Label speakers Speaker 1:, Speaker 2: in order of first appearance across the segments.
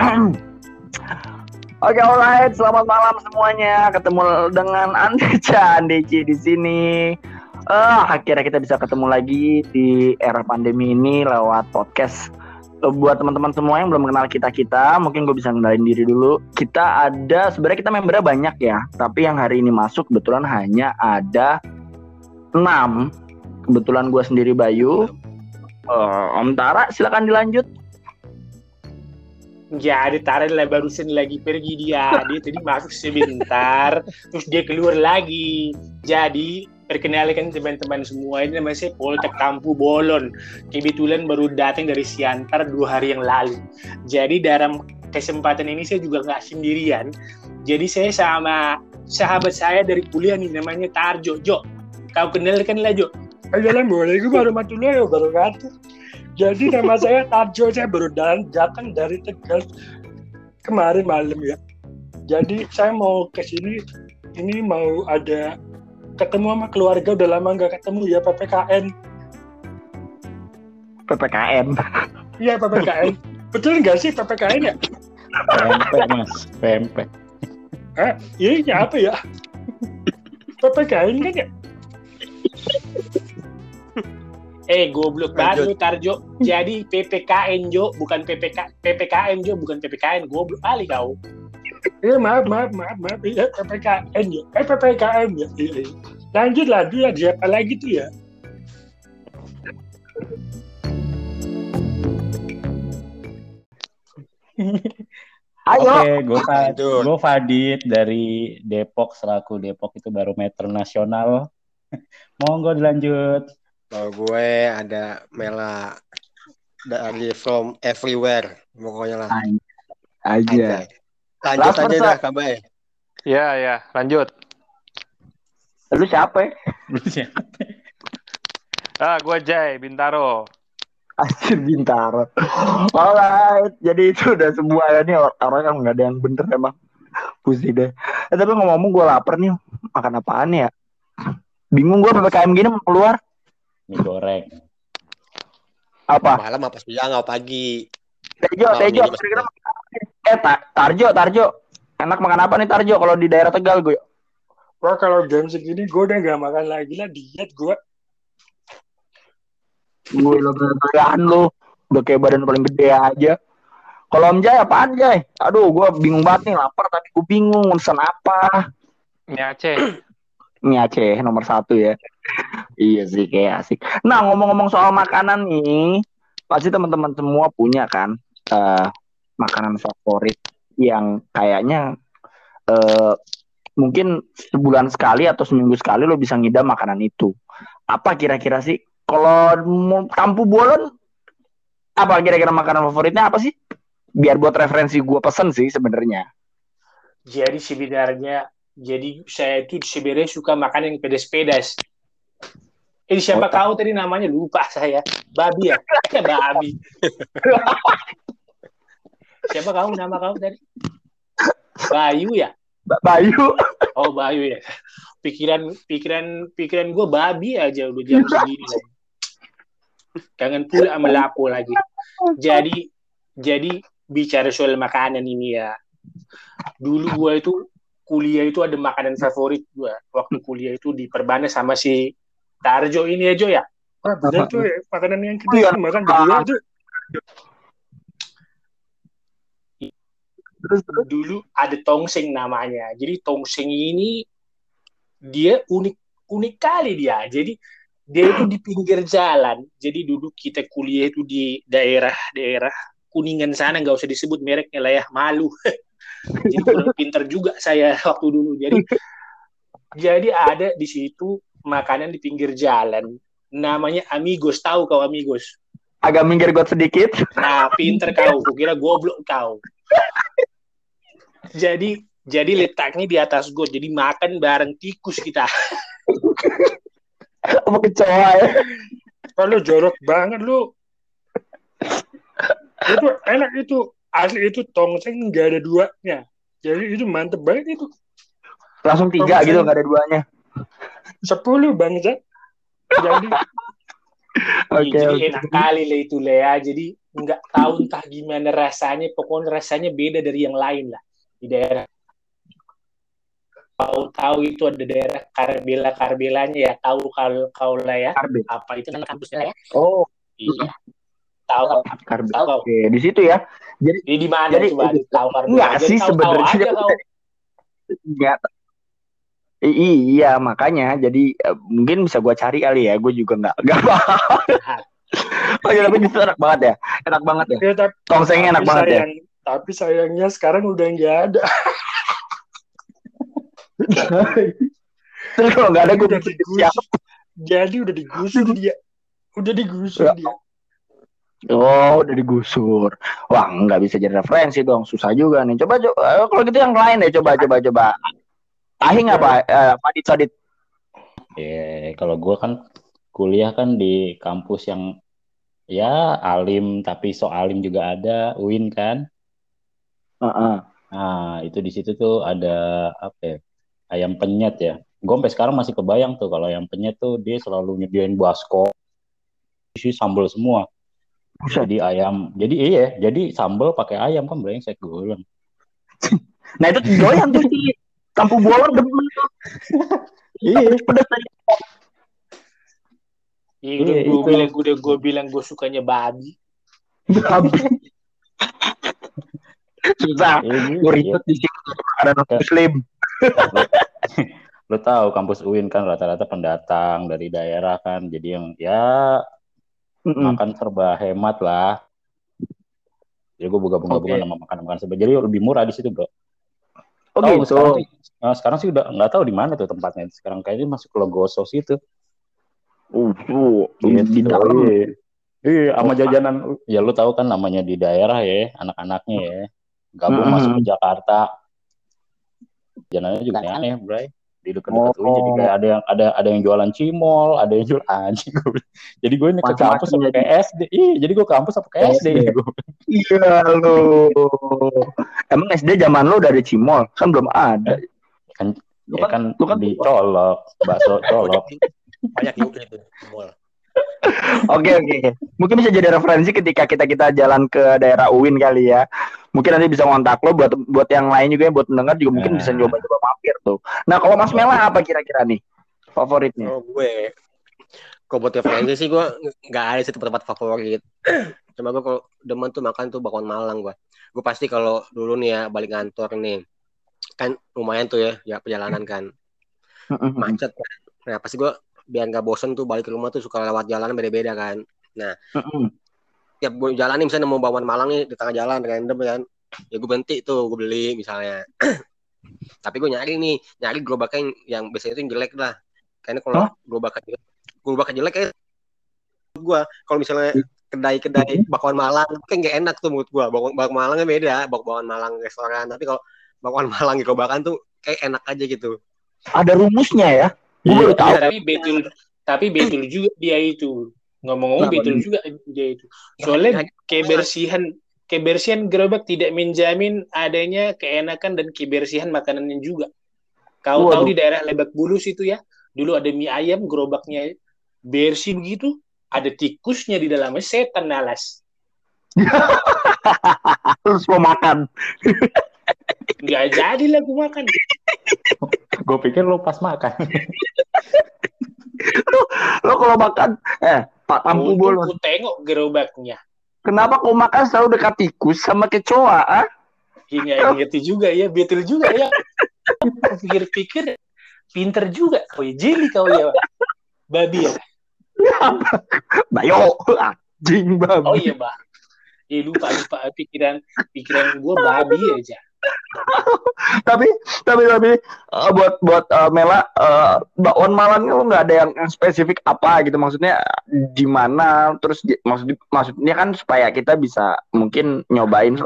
Speaker 1: Oke, alright. Selamat malam semuanya. Ketemu dengan Andeca Andeci di sini. Uh, akhirnya kita bisa ketemu lagi di era pandemi ini lewat podcast. Uh, buat teman-teman semua yang belum kenal kita kita, mungkin gue bisa kenalin diri dulu. Kita ada sebenarnya kita membernya banyak ya, tapi yang hari ini masuk kebetulan hanya ada enam. Kebetulan gue sendiri Bayu. Uh, Om Tara, silakan dilanjut.
Speaker 2: Ya, ada lah barusan lagi pergi dia. Dia tadi masuk sebentar, terus dia keluar lagi. Jadi, perkenalkan teman-teman semua ini nama saya Poltek Tampu Bolon. Kebetulan baru datang dari Siantar dua hari yang lalu. Jadi dalam kesempatan ini saya juga nggak sendirian. Jadi saya sama sahabat saya dari kuliah nih namanya Tarjo. Jo, kau kenalkan lah Jo.
Speaker 3: Ayo lah boleh, Jadi nama saya Tarjo, saya baru datang dari Tegal kemarin malam ya. Jadi saya mau ke sini, ini mau ada ketemu sama keluarga udah lama nggak ketemu ya PPKN.
Speaker 1: PPKN.
Speaker 3: Iya PPKN. Betul nggak sih PPKN ya?
Speaker 4: PMP mas, PMP.
Speaker 3: Eh, iya apa ya? PPKN kan ya?
Speaker 2: Eh goblok banget lu Tarjo. Jadi PPKN Jo, bukan PPK PPKM Jo, bukan PPKN. Goblok kali kau.
Speaker 3: Iya maaf maaf maaf maaf. Iya PPKN ya. Eh PPKM ya. Iya. Lanjut lah dia siapa lagi tuh ya?
Speaker 1: Ayo.
Speaker 4: Oke, gue gue Fadit dari Depok selaku Depok itu barometer nasional. Monggo dilanjut.
Speaker 5: Kalau gue ada Mela dari from everywhere pokoknya lah.
Speaker 1: Aja.
Speaker 5: Lanjut
Speaker 1: Lapar,
Speaker 5: aja dah kabar.
Speaker 6: Ya, ya, lanjut.
Speaker 1: Lu siapa? ya?
Speaker 4: Lu siapa?
Speaker 6: Ah, gue Jai Bintaro.
Speaker 1: Anjir Bintaro. Alright, jadi itu udah semua ya nih orang yang nggak ada yang bener emang. Pusing deh. Eh, tapi ngomong-ngomong gue lapar nih. Makan apaan ya? Bingung gue PPKM gini mau keluar.
Speaker 4: Mie goreng.
Speaker 1: Apa?
Speaker 5: Malam apa siang apa pagi?
Speaker 1: Tejo,
Speaker 5: Malam
Speaker 1: Tejo. kira-kira? Eh, Ta- Tarjo, Tarjo. Enak makan apa nih Tarjo kalau di daerah Tegal gue?
Speaker 3: Wah kalau jam segini gue udah gak makan lagi lah diet gue.
Speaker 1: Gue lo beneran lu. Udah kayak badan paling gede aja. Kalau Om Jai apaan Jai? Aduh, gue bingung banget nih lapar tapi gue bingung pesan apa.
Speaker 6: Ini Aceh.
Speaker 1: Ini Aceh nomor satu ya. Iya sih kayak asik. Nah ngomong-ngomong soal makanan nih, pasti teman-teman semua punya kan eh, makanan favorit yang kayaknya eh, mungkin sebulan sekali atau seminggu sekali lo bisa ngidam makanan itu. Apa kira-kira sih? Kalau mau kampu bolon, apa kira-kira makanan favoritnya apa sih? Biar buat referensi gue pesen sih sebenarnya.
Speaker 2: Jadi sebenarnya jadi saya itu sebenarnya suka makan yang pedas-pedas. Ini siapa
Speaker 1: Oh,
Speaker 2: kau tadi namanya lupa saya. Babi ya? Eh, babi. siapa kau nama kau tadi? Bayu ya?
Speaker 1: Mbak Bayu.
Speaker 2: Oh Bayu ya. Pikiran pikiran pikiran gue babi aja udah jam segini. Jangan pula sama lapo lagi. Jadi jadi bicara soal makanan ini ya. Dulu gue itu kuliah itu ada makanan favorit gue. Waktu kuliah itu di Perbanas sama si Tarjo ini Jo ya.
Speaker 3: Wah bener tuh ya, makanan yang kita
Speaker 1: Iya.
Speaker 3: makan berdua tuh.
Speaker 1: Terus terus.
Speaker 2: Dulu ada tongseng namanya. Jadi tongseng ini dia unik unik kali dia. Jadi dia itu di pinggir jalan. Jadi dulu kita kuliah itu di daerah-daerah Kuningan sana nggak usah disebut mereknya lah ya malu. jadi pinter juga saya waktu dulu. Jadi jadi ada di situ makanan di pinggir jalan. Namanya Amigos. Tahu kau Amigos?
Speaker 1: Agak minggir got sedikit.
Speaker 2: Nah, pinter kau. Kukira goblok kau. Jadi jadi letaknya di atas got. Jadi makan bareng tikus kita.
Speaker 1: Apa kecoa ya?
Speaker 3: Kalau jorok banget lu. itu enak itu asli itu tongseng nggak ada duanya. Jadi itu mantep banget itu.
Speaker 1: Langsung tiga
Speaker 3: Tongseng.
Speaker 1: gitu nggak ada duanya.
Speaker 3: Sepuluh bangsa. Jadi
Speaker 1: Oke
Speaker 2: jadi
Speaker 1: oke.
Speaker 2: enak kali lah itu lah ya. Jadi nggak tahu entah gimana rasanya pokoknya rasanya beda dari yang lain lah di daerah tahu-tahu itu ada daerah Karbela Karbelanya ya tahu kalau kau lah ya
Speaker 1: Karbe.
Speaker 2: apa itu nama kampusnya ya
Speaker 1: Oh,
Speaker 2: iya tahu
Speaker 1: Karbe.
Speaker 2: tahu
Speaker 1: Oke, di situ ya. Jadi
Speaker 2: di di mana
Speaker 1: Jadi-
Speaker 2: coba tahu Karbela
Speaker 1: Enggak sih sebenarnya. Enggak. I- iya, makanya jadi eh, mungkin bisa gua cari kali ya. Gue juga nggak nggak paham. Oh, ya, tapi justru enak banget ya. Enak banget ya.
Speaker 3: Ya, tapi,
Speaker 1: Tongsengnya enak
Speaker 3: tapi
Speaker 1: banget ya.
Speaker 3: sayang, Tapi sayangnya sekarang udah nggak ada.
Speaker 1: Terus kalau nggak ada gue
Speaker 3: udah
Speaker 1: bikin
Speaker 3: digusur.
Speaker 1: siapa?
Speaker 3: Jadi udah digusur dia. Udah digusur
Speaker 1: Ya.
Speaker 3: dia.
Speaker 1: Oh, udah digusur. Wah, nggak bisa jadi referensi dong. Susah juga nih. Coba, coba kalau gitu yang lain deh. Coba, coba, coba. Ahing apa? Eh, Padit Sadit.
Speaker 4: Ya, kalau gue kan kuliah kan di kampus yang ya alim tapi so alim juga ada UIN kan.
Speaker 1: Heeh.
Speaker 4: Nah itu di situ tuh ada apa ya, ayam penyet ya. Gue sampai sekarang masih kebayang tuh kalau ayam penyet tuh dia selalu nyediain basko, isi sambal semua. Jadi ayam, jadi iya, jadi sambal pakai ayam kan brengsek gue bilang.
Speaker 1: Nah itu doyan tuh si Tampu Bolon demen.
Speaker 4: Iya.
Speaker 1: Pedas aja.
Speaker 2: Iya, udah
Speaker 4: Iya,
Speaker 2: gue
Speaker 4: itu.
Speaker 2: bilang udah gue bilang gue sukanya babi
Speaker 1: Babi. Susah.
Speaker 4: Iya, gitu,
Speaker 1: Gue ribet di sini ada muslim.
Speaker 4: Lo tahu kampus UIN kan rata-rata pendatang dari daerah kan, jadi yang ya
Speaker 1: Mm-mm.
Speaker 4: makan serba hemat lah. Jadi gue
Speaker 1: Oke.
Speaker 4: gabung-gabungan sama makan-makan serba. Jadi lebih murah di situ bro.
Speaker 1: Oh gitu.
Speaker 4: Sekarang nah, sekarang sih udah nggak tahu di mana tuh tempatnya. Sekarang kayaknya masuk ke Logosos itu.
Speaker 1: Uh, uh,
Speaker 4: Gitu.
Speaker 1: di dalam.
Speaker 4: Iya. Iya, sama
Speaker 1: Oh,
Speaker 4: jajanan. Ya lu tahu kan namanya di daerah ya, anak-anaknya ya. Gabung
Speaker 1: Mm-mm.
Speaker 4: masuk ke Jakarta. Jajanannya juga aneh, Bray. Di dekat-dekat
Speaker 1: Oh.
Speaker 4: Jadi kayak ada yang ada ada yang jualan cimol, ada yang jual anjing. Jadi gue ini ke kampus
Speaker 1: jadi.
Speaker 4: ke SD. Iya, jadi gue kampus apa ke SD.
Speaker 1: Iya lu. Emang SD zaman lu udah ada cimol? Kan belum ada.
Speaker 4: Kan
Speaker 1: Lu
Speaker 4: ya
Speaker 1: kan-
Speaker 4: kan
Speaker 1: lu kan
Speaker 4: dicolok, bakso colok.
Speaker 5: Banyak itu.
Speaker 1: Oke oke. Mungkin bisa jadi referensi ketika kita kita jalan ke daerah UIN kali ya. Mungkin nanti bisa ngontak lo buat buat yang lain juga ya, buat mendengar juga mungkin
Speaker 4: Nah.
Speaker 1: bisa nyoba-coba mampir tuh. Nah kalau Mas Mela apa kira-kira nih favoritnya?
Speaker 5: Oh gue, kalau buat referensi sih gue nggak ada sih tempat-tempat favorit. Cuma gue kalau demen tuh makan tuh bakwan Malang gue. Gue pasti kalau dulu nih ya balik kantor nih, kan lumayan tuh ya, ya perjalanan kan macet. kan. Nah pasti gue biar nggak bosen tuh balik ke rumah tuh suka lewat jalan beda-beda kan.
Speaker 1: Mm-mm.
Speaker 5: Tiap gue jalan nih misalnya mau bakwan Malang nih di tengah jalan random kan, ya gue berhenti tuh gue beli misalnya. Tapi gue nyari nih, nyari gerobaknya yang, yang biasanya itu yang jelek lah. Karena kalau
Speaker 1: Hah?
Speaker 5: gerobaknya jelek, gerobaknya jelek kayak gue kalau misalnya kedai-kedai bakwan Malang kan gak enak tuh menurut gue. Bakwan, bakwan Malangnya beda, bak- bakwan Malang restoran. Tapi kalau bakwan Malang gerobakan tuh kayak enak aja gitu.
Speaker 1: Ada rumusnya ya? Gue
Speaker 4: Iya,
Speaker 1: baru tahu.
Speaker 2: tapi betul tapi betul juga dia itu ngomong-ngomong
Speaker 1: Kenapa
Speaker 2: betul juga dia itu soalnya kebersihan kebersihan gerobak tidak menjamin adanya keenakan dan kebersihan makanannya juga kau
Speaker 1: Waduh.
Speaker 2: tahu di daerah Lebak Bulus itu ya dulu ada mie ayam gerobaknya bersih begitu ada tikusnya di dalamnya setan nalas
Speaker 1: Terus mau makan.
Speaker 2: nggak jadi lah aku makan
Speaker 4: Gue pikir lu pas makan.
Speaker 1: Lo kalau makan, eh Pak Tampu Bolon.
Speaker 2: ku tengok gerobaknya
Speaker 1: Kenapa kau makan selalu dekat tikus sama kecoa? Ah?
Speaker 2: Hingga ngerti juga ya, betul juga ya. Pikir-pikir, pinter juga kau ya, jeli kau ya. Babi ya.
Speaker 1: Bayo, anjing babi.
Speaker 2: Oh iya, Bah. Eh, lupa, lupa. Pikiran pikiran gua babi aja.
Speaker 1: tapi tapi tapi eh, buat buat eh, Mela eh, bakwan Malang lu nggak ada yang, spesifik apa gitu. Maksudnya di mana? Terus di- maksud maksudnya kan supaya kita bisa mungkin nyobain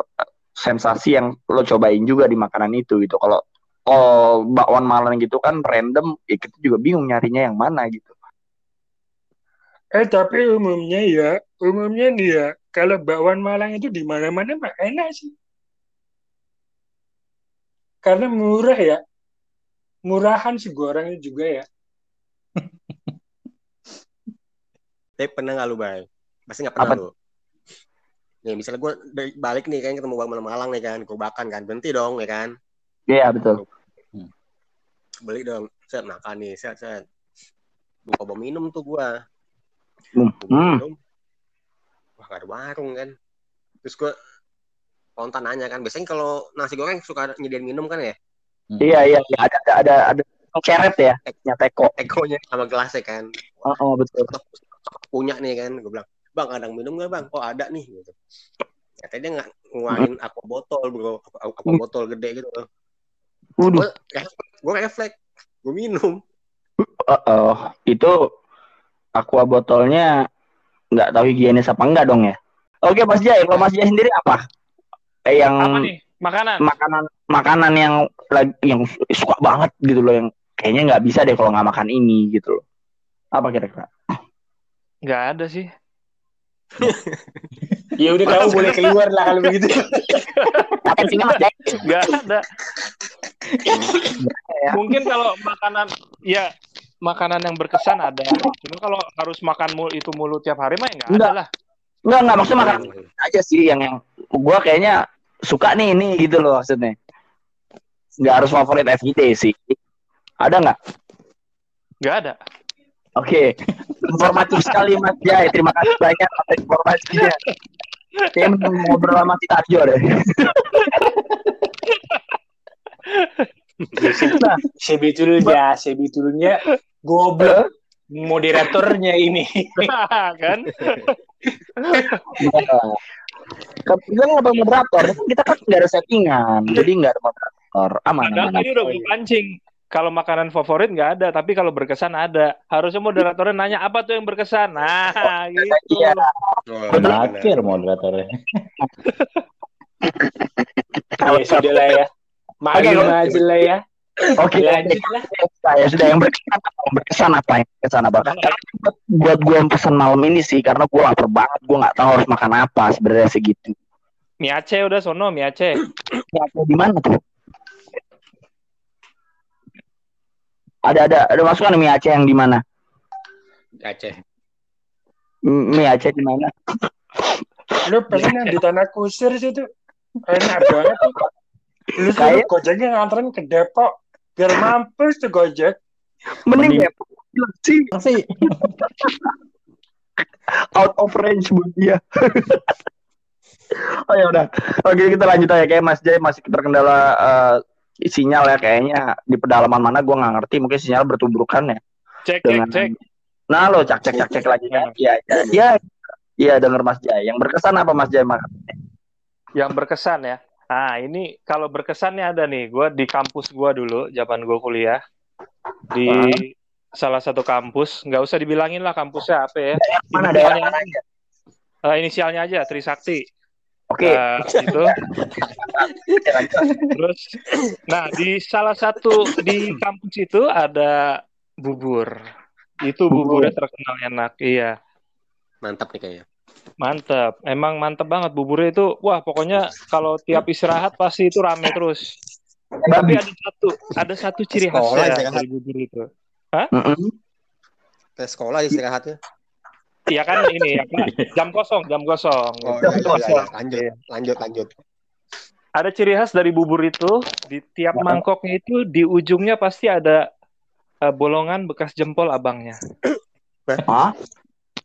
Speaker 1: sensasi yang lo cobain juga di makanan itu gitu. Kalau oh bakwan Malang gitu kan random ya kita juga bingung nyarinya yang mana gitu.
Speaker 3: Eh tapi umumnya ya, umumnya nih ya, kalau bakwan Malang itu di mana-mana enak sih. Karena murah ya. Murahan sih gorengnya juga ya.
Speaker 5: Tapi pernah nggak lu, Bay? Pasti nggak pernah
Speaker 1: Apa?
Speaker 5: lu. nih misalnya gue balik nih kan ketemu bang malam-malang nih kan gue makan kan berhenti dong ya kan
Speaker 1: Iya betul.
Speaker 5: beli dong set makan nih set set buka bawa minum tuh gue
Speaker 1: Hmm. Hmm.
Speaker 5: minum wah gak ada warung kan terus gue kontan nanya kan biasanya kalau nasi goreng suka nyediain minum kan ya
Speaker 1: Iya iya iya. ada ada ada ada ceret ya, nyateko.
Speaker 5: ekonya sama gelasnya kan
Speaker 1: Oh, oh, betul.
Speaker 5: punya nih kan gue bilang bang ada yang minum nggak bang oh ada nih gitu Ternyata dia nggak ngeluarin aqua botol bro aqua, aqua
Speaker 1: Hmm.
Speaker 5: botol gede gitu
Speaker 1: Waduh.
Speaker 5: gue gue refleks gue minum
Speaker 1: Oh, oh. itu aqua botolnya nggak tahu higienis apa enggak dong ya. Oke Mas Jai, kalau Mas Jai sendiri apa? Eh, yang
Speaker 6: Apa nih? Makanan.
Speaker 1: makanan makanan yang lagi yang suka banget gitu loh yang kayaknya nggak bisa deh kalau nggak makan ini gitu loh. Apa kira-kira?
Speaker 6: Nggak ada sih.
Speaker 2: Ya udah kamu boleh keluar lah kalau begitu.
Speaker 1: Atensinya Mas.
Speaker 6: Nggak ada.
Speaker 1: Ya.
Speaker 6: Mungkin kalau makanan ya makanan yang berkesan ada. Cuma kalau harus makan mul itu mulu tiap hari mah ya nggak ada
Speaker 1: Nggak.
Speaker 6: lah.
Speaker 1: Enggak enggak maksudnya makan aja sih yang yang gua kayaknya suka nih ini gitu loh maksudnya. Nggak harus favorit FGT sih. Ada nggak?
Speaker 6: Nggak ada.
Speaker 1: Oke, informatif sekali Mas Jai. Terima kasih banyak atas informasinya. Saya mau ngobrol sama si Tarjo deh. Nah,
Speaker 2: Sebetulnya, sebetulnya goblok moderatornya ini.
Speaker 6: kan?
Speaker 1: Kan kita nggak ada moderator, kita kan nggak ada settingan, jadi nggak ada moderator. Aman,
Speaker 6: Padahal
Speaker 1: aman.
Speaker 6: tadi udah gue pancing. Kalau makanan favorit nggak ada, tapi kalau berkesan ada. Harusnya moderatornya nanya apa tuh yang berkesan. Nah, gitu.
Speaker 1: Iya,
Speaker 4: Terakhir moderatornya.
Speaker 2: Ya sudah lah ya. Maklum
Speaker 1: Oke,
Speaker 2: aja lah ya.
Speaker 1: Oke.
Speaker 2: Lanjut lah.
Speaker 1: Ya sudah yang berkesan apa? Yang berkesan apa? Yang berkesan apa? Karena buat, buat gue yang pesan malam ini sih, karena gue lapar banget, gue nggak tahu harus makan apa sebenarnya segitu.
Speaker 6: Mie Aceh udah sono, mie Aceh.
Speaker 1: Ya, di mana tuh? Ada ada ada masukan mie Aceh yang di mana?
Speaker 5: Aceh
Speaker 1: Mie Aceh di mana?
Speaker 3: Lu yang di tanah kusir situ. Enak banget tuh. Lu suruh
Speaker 1: Kayak-
Speaker 3: gojeknya nganterin ke Depok. Biar mampus tuh gojek.
Speaker 1: Mending
Speaker 4: Mending-
Speaker 1: ya sih
Speaker 4: Sih.
Speaker 1: out of range buat dia. oh ya udah. Oke kita lanjut aja kayak Mas Jai masih terkendala eh, sinyal ya kayaknya di pedalaman mana gue nggak ngerti mungkin sinyal bertubrukan ya
Speaker 6: Cek, cek,
Speaker 1: dengan
Speaker 6: cek.
Speaker 1: nah lo cek cek cek cek lagi kan iya iya iya iya denger Mas Jai yang berkesan apa Mas Jai makan
Speaker 6: Yang berkesan ya. Nah, ini kalau berkesannya ada nih. Gue di kampus gue dulu, zaman gue kuliah. Di salah satu kampus. Nggak usah dibilangin lah kampusnya apa ya.
Speaker 1: mana
Speaker 6: Inisialnya,
Speaker 1: mana aja
Speaker 6: eh, inisialnya aja, Trisakti.
Speaker 1: oke
Speaker 6: Eh, itu. Terus, nah di salah satu di kampus itu ada bubur. Itu buburnya terkenal enak, iya.
Speaker 5: mantap nih kayaknya
Speaker 6: Mantep, emang mantep banget buburnya itu. Wah, pokoknya kalau tiap istirahat pasti itu rame terus. Tapi ada satu, ada satu ciri khas
Speaker 5: Sekolah
Speaker 6: ya dari bubur itu.
Speaker 1: Mm-mm.
Speaker 5: ke sekolah istirahatnya
Speaker 6: Iya kan ini apa? Jam kosong, jam kosong.
Speaker 5: oh
Speaker 6: gitu.
Speaker 5: iya, iya, iya, iya. lanjut lanjut lanjut
Speaker 6: Ada ciri khas dari bubur itu di tiap mangkoknya itu di ujungnya pasti ada eh, bolongan bekas jempol abangnya.
Speaker 1: Hah?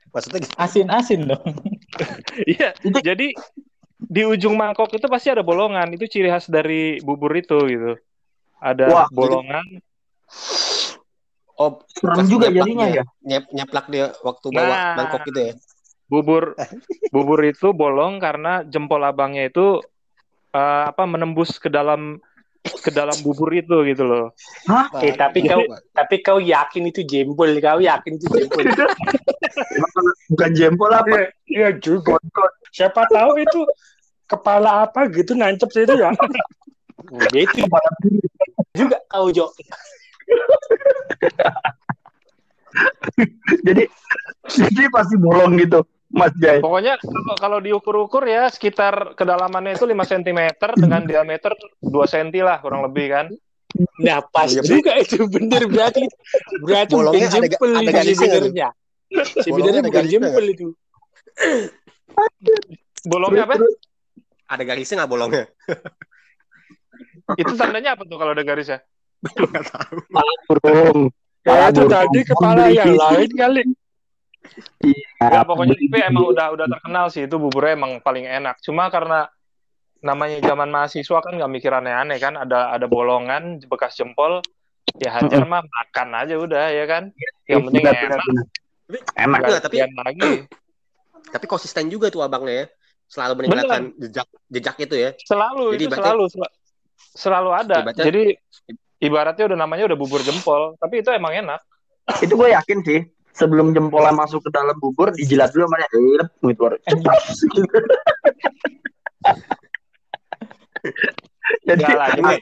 Speaker 5: Maksudnya gitu?
Speaker 4: Asin-asin dong.
Speaker 6: Iya, jadi di ujung mangkok itu pasti ada bolongan. Itu ciri khas dari bubur itu gitu. Ada
Speaker 1: Wah,
Speaker 6: bolongan.
Speaker 5: oh
Speaker 1: serem juga jadinya
Speaker 5: dia.
Speaker 1: ya
Speaker 5: nyep nyeplak dia waktu bawa
Speaker 6: Nah.
Speaker 5: mangkok gitu ya
Speaker 6: Bubur bubur itu bolong karena jempol abangnya itu eh, apa menembus ke dalam ke dalam bubur itu gitu loh.
Speaker 1: Hah?
Speaker 2: Eh, tapi kau tapi kau yakin itu jempol, kau yakin itu jempol.
Speaker 1: bukan jempol apa
Speaker 3: Iya, iya juga. Siapa tahu itu kepala apa gitu nancep situ ya.
Speaker 2: Udah itu juga kau Jo.
Speaker 1: jadi jadi pasti bolong gitu Mas Jai
Speaker 6: Pokoknya kalau kalau diukur-ukur ya sekitar kedalamannya itu 5 cm dengan diameter 2 cm lah kurang lebih kan.
Speaker 2: Nah, pas
Speaker 5: Iya,
Speaker 2: juga itu bener berarti berarti bukan
Speaker 5: Bolongnya ada-
Speaker 2: jempol
Speaker 5: ada
Speaker 2: itu sebenarnya.
Speaker 5: Bolongnya
Speaker 2: Sebenarnya bukan jempol itu.
Speaker 6: Bolongnya apa?
Speaker 5: Ada garisnya nggak bolongnya?
Speaker 6: Itu tandanya apa tuh kalau ada garisnya?
Speaker 5: Nggak tahu.
Speaker 1: burung.
Speaker 3: Ya itu
Speaker 1: burung.
Speaker 3: tadi kepala yang lain kali.
Speaker 6: Ya pokoknya tapi emang udah udah terkenal sih itu buburnya emang paling enak. Cuma karena namanya zaman mahasiswa kan nggak mikir aneh-aneh kan ada ada bolongan bekas jempol ya hajar mah makan aja udah ya kan yang penting
Speaker 1: Benar,
Speaker 6: enak
Speaker 1: benar. Enak.
Speaker 5: Enggak, tapi
Speaker 6: lagi
Speaker 5: tapi konsisten juga tuh abangnya ya. Selalu meninggalkan jejak jejak itu ya.
Speaker 6: selalu
Speaker 5: Jadi
Speaker 6: itu selalu sel- selalu ada
Speaker 5: Ibaratnya-
Speaker 6: jadi ibaratnya udah namanya udah bubur jempol tapi itu emang enak
Speaker 1: Itu gue yakin sih. Sebelum jempolnya masuk ke dalam bubur, dijilat dulu sama dia. Eh, gitu baru. Jadi
Speaker 6: Enggak lah, jadi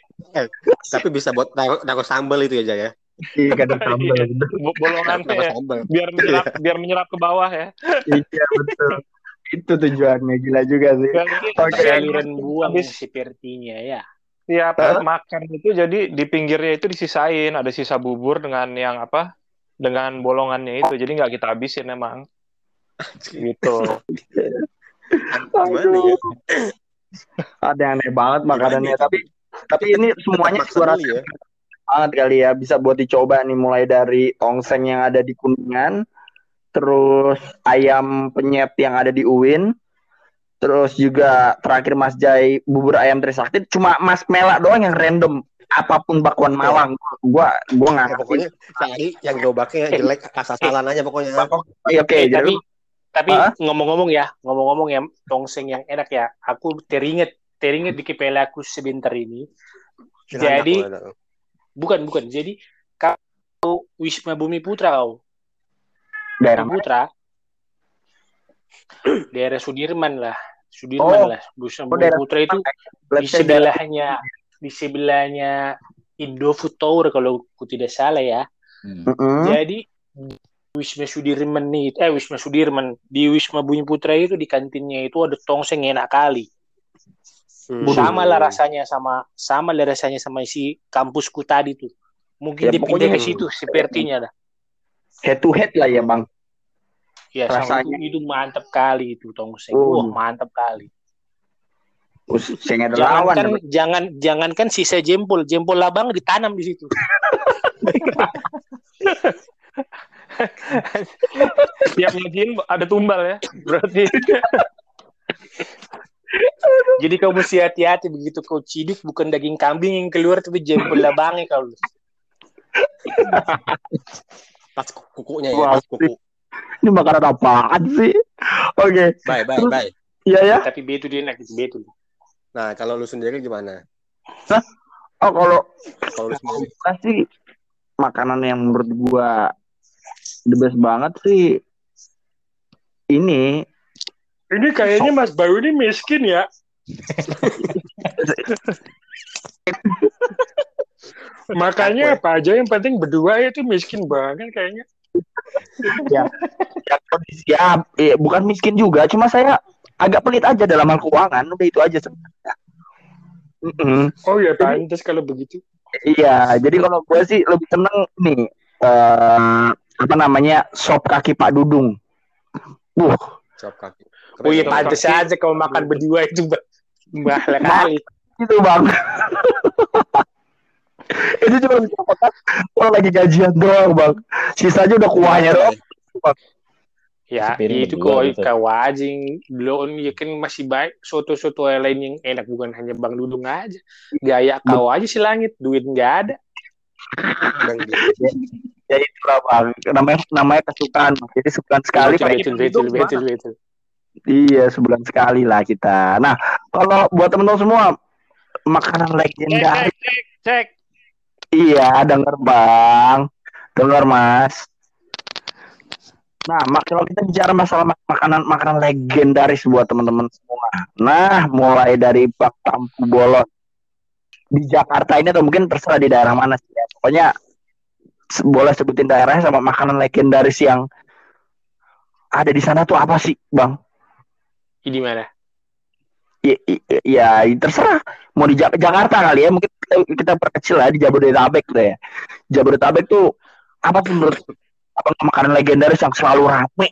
Speaker 5: Tapi bisa buat naruh, naruh sambal itu ya, Jaya. ya.
Speaker 1: Iya, kadang sambal.
Speaker 6: bo- bolongannya
Speaker 5: Naruh
Speaker 6: ya,
Speaker 5: sambal.
Speaker 6: biar menyerap biar menyerap ke bawah ya
Speaker 1: Iya betul. Itu tujuannya gila juga sih.
Speaker 6: Ya, jadi
Speaker 1: Oke.
Speaker 2: Saluran buang sepertinya ya.
Speaker 6: tiap
Speaker 1: Hah?
Speaker 6: makan itu jadi di pinggirnya itu disisain ada sisa bubur dengan yang apa dengan bolongannya itu jadi nggak kita habisin emang gitu
Speaker 5: ya?
Speaker 1: Ada yang aneh banget makanannya.
Speaker 5: Gimana ya?
Speaker 1: Tapi tapi ini semuanya suara
Speaker 5: ya.
Speaker 1: banget kali ya. Bisa buat dicoba nih mulai dari tongseng yang ada di Kuningan, terus ayam penyet yang ada di Uin, terus juga terakhir Mas Jai bubur ayam Trisakti. Cuma Mas Mela doang yang random. Apa pun bakwan Malang, gua gua nggak
Speaker 5: Ya, pokoknya sehari yang gerobaknya jelek asal-asalan aja pokoknya.
Speaker 1: Iya, Oke,
Speaker 2: Eh,
Speaker 1: jadi
Speaker 2: tapi ngomong-ngomong ya, ngomong-ngomong ya tongseng yang enak ya. Aku teringat teringat di kepala aku sebentar ini. Jadi bukan bukan. Jadi kau Wisma Bumi Putra kau.
Speaker 1: daerah?
Speaker 2: Putra. daerah Sudirman lah. Sudirman
Speaker 1: Oh.
Speaker 2: lah. Wisma
Speaker 1: Oh,
Speaker 2: Bumi Putra itu di sebelahnya di sebelahnya Indofood Tower kalau aku tidak salah ya.
Speaker 4: Hmm.
Speaker 2: Jadi Wisma Sudirman nih, eh Wisma Sudirman di Wisma Bumi Putra itu di kantinnya itu ada tongseng enak kali.
Speaker 5: Hmm.
Speaker 2: Sama lah rasanya sama sama lah rasanya sama si kampusku tadi tuh. Mungkin
Speaker 1: Ya,
Speaker 2: dipindah ke situ sepertinya dah.
Speaker 1: head to head lah ya, Bang.
Speaker 2: Ya
Speaker 1: Rasanya.
Speaker 2: itu, itu mantap kali itu tongseng.
Speaker 1: Oh.
Speaker 2: Wah, mantap kali.
Speaker 1: Nggak ada lawan.
Speaker 2: Jangankan jangan jangankan sisa jempol, jempol labang ditanam di situ.
Speaker 6: tiap nyajiin ada tumbal ya berarti
Speaker 2: Jadi kau mesti hati-hati begitu kau ciduk bukan daging kambing yang keluar tapi jempol labangnya kau.
Speaker 5: Pas kukunya ya, pas kuku.
Speaker 1: Ini makanan apaan sih? Oke,
Speaker 5: Bye, bye,
Speaker 1: Terus-
Speaker 5: bye.
Speaker 1: iya ya.
Speaker 2: Tapi betul dia enak itu betul.
Speaker 5: Nah, kalau lu sendiri gimana?
Speaker 1: Oh kalau
Speaker 5: Kalau lu sendiri.
Speaker 1: sih makanan yang menurut gua the best banget sih ini
Speaker 3: Ini kayaknya Mas Bayu ini miskin ya. Makanya apa aja yang penting berdua itu miskin banget kayaknya.
Speaker 1: ya kondisi ya eh, bukan miskin juga cuma saya agak pelit aja dalam hal keuangan udah itu aja sebenarnya. Mm-mm.
Speaker 3: Oh ya pantas kalau begitu.
Speaker 1: iya jadi kalau gue sih lebih seneng nih eh apa namanya sop kaki Pak Dudung. Uh
Speaker 5: Cop kaki.
Speaker 2: Oh iya pantas aja kau makan berdua itu bah- bahaya kali.
Speaker 1: itu bang. Itu cuma bisa makan kalau lagi gajian doang bang. Sisanya udah kuahnya doang
Speaker 2: Ya
Speaker 4: Sepiring
Speaker 2: itu kau
Speaker 4: gitu.
Speaker 2: kau wajing belum ya kan masih baik soto-soto lain yang enak bukan hanya Bang Dudung aja. Gaya kau aja si langit duit nggak ada.
Speaker 5: Bang.
Speaker 1: ya itulah bang namanya namanya kesukaan jadi sebulan sekali
Speaker 2: betul.
Speaker 1: Iya, sebulan sekali lah kita. Nah, kalau buat teman-teman semua, makanan legendaris.
Speaker 6: cek cek cek
Speaker 1: Iya, denger Bang. Denger Mas. Nah, mak kalau kita bicara masalah mak- makanan makanan legendaris buat teman-teman semua. Nah, mulai dari Bak Tampu Bolon di Jakarta ini atau mungkin terserah di daerah mana sih ya. Pokoknya se- boleh sebutin daerahnya sama makanan legendaris yang ada di sana tuh apa sih, Bang?
Speaker 2: Di mana?
Speaker 1: ya, ya, ya, terserah mau di Jak- Jakarta kali ya mungkin kita, kita perkecil lah di Jabodetabek tuh ya Jabodetabek tuh apa menurut apa makanan legendaris yang selalu rame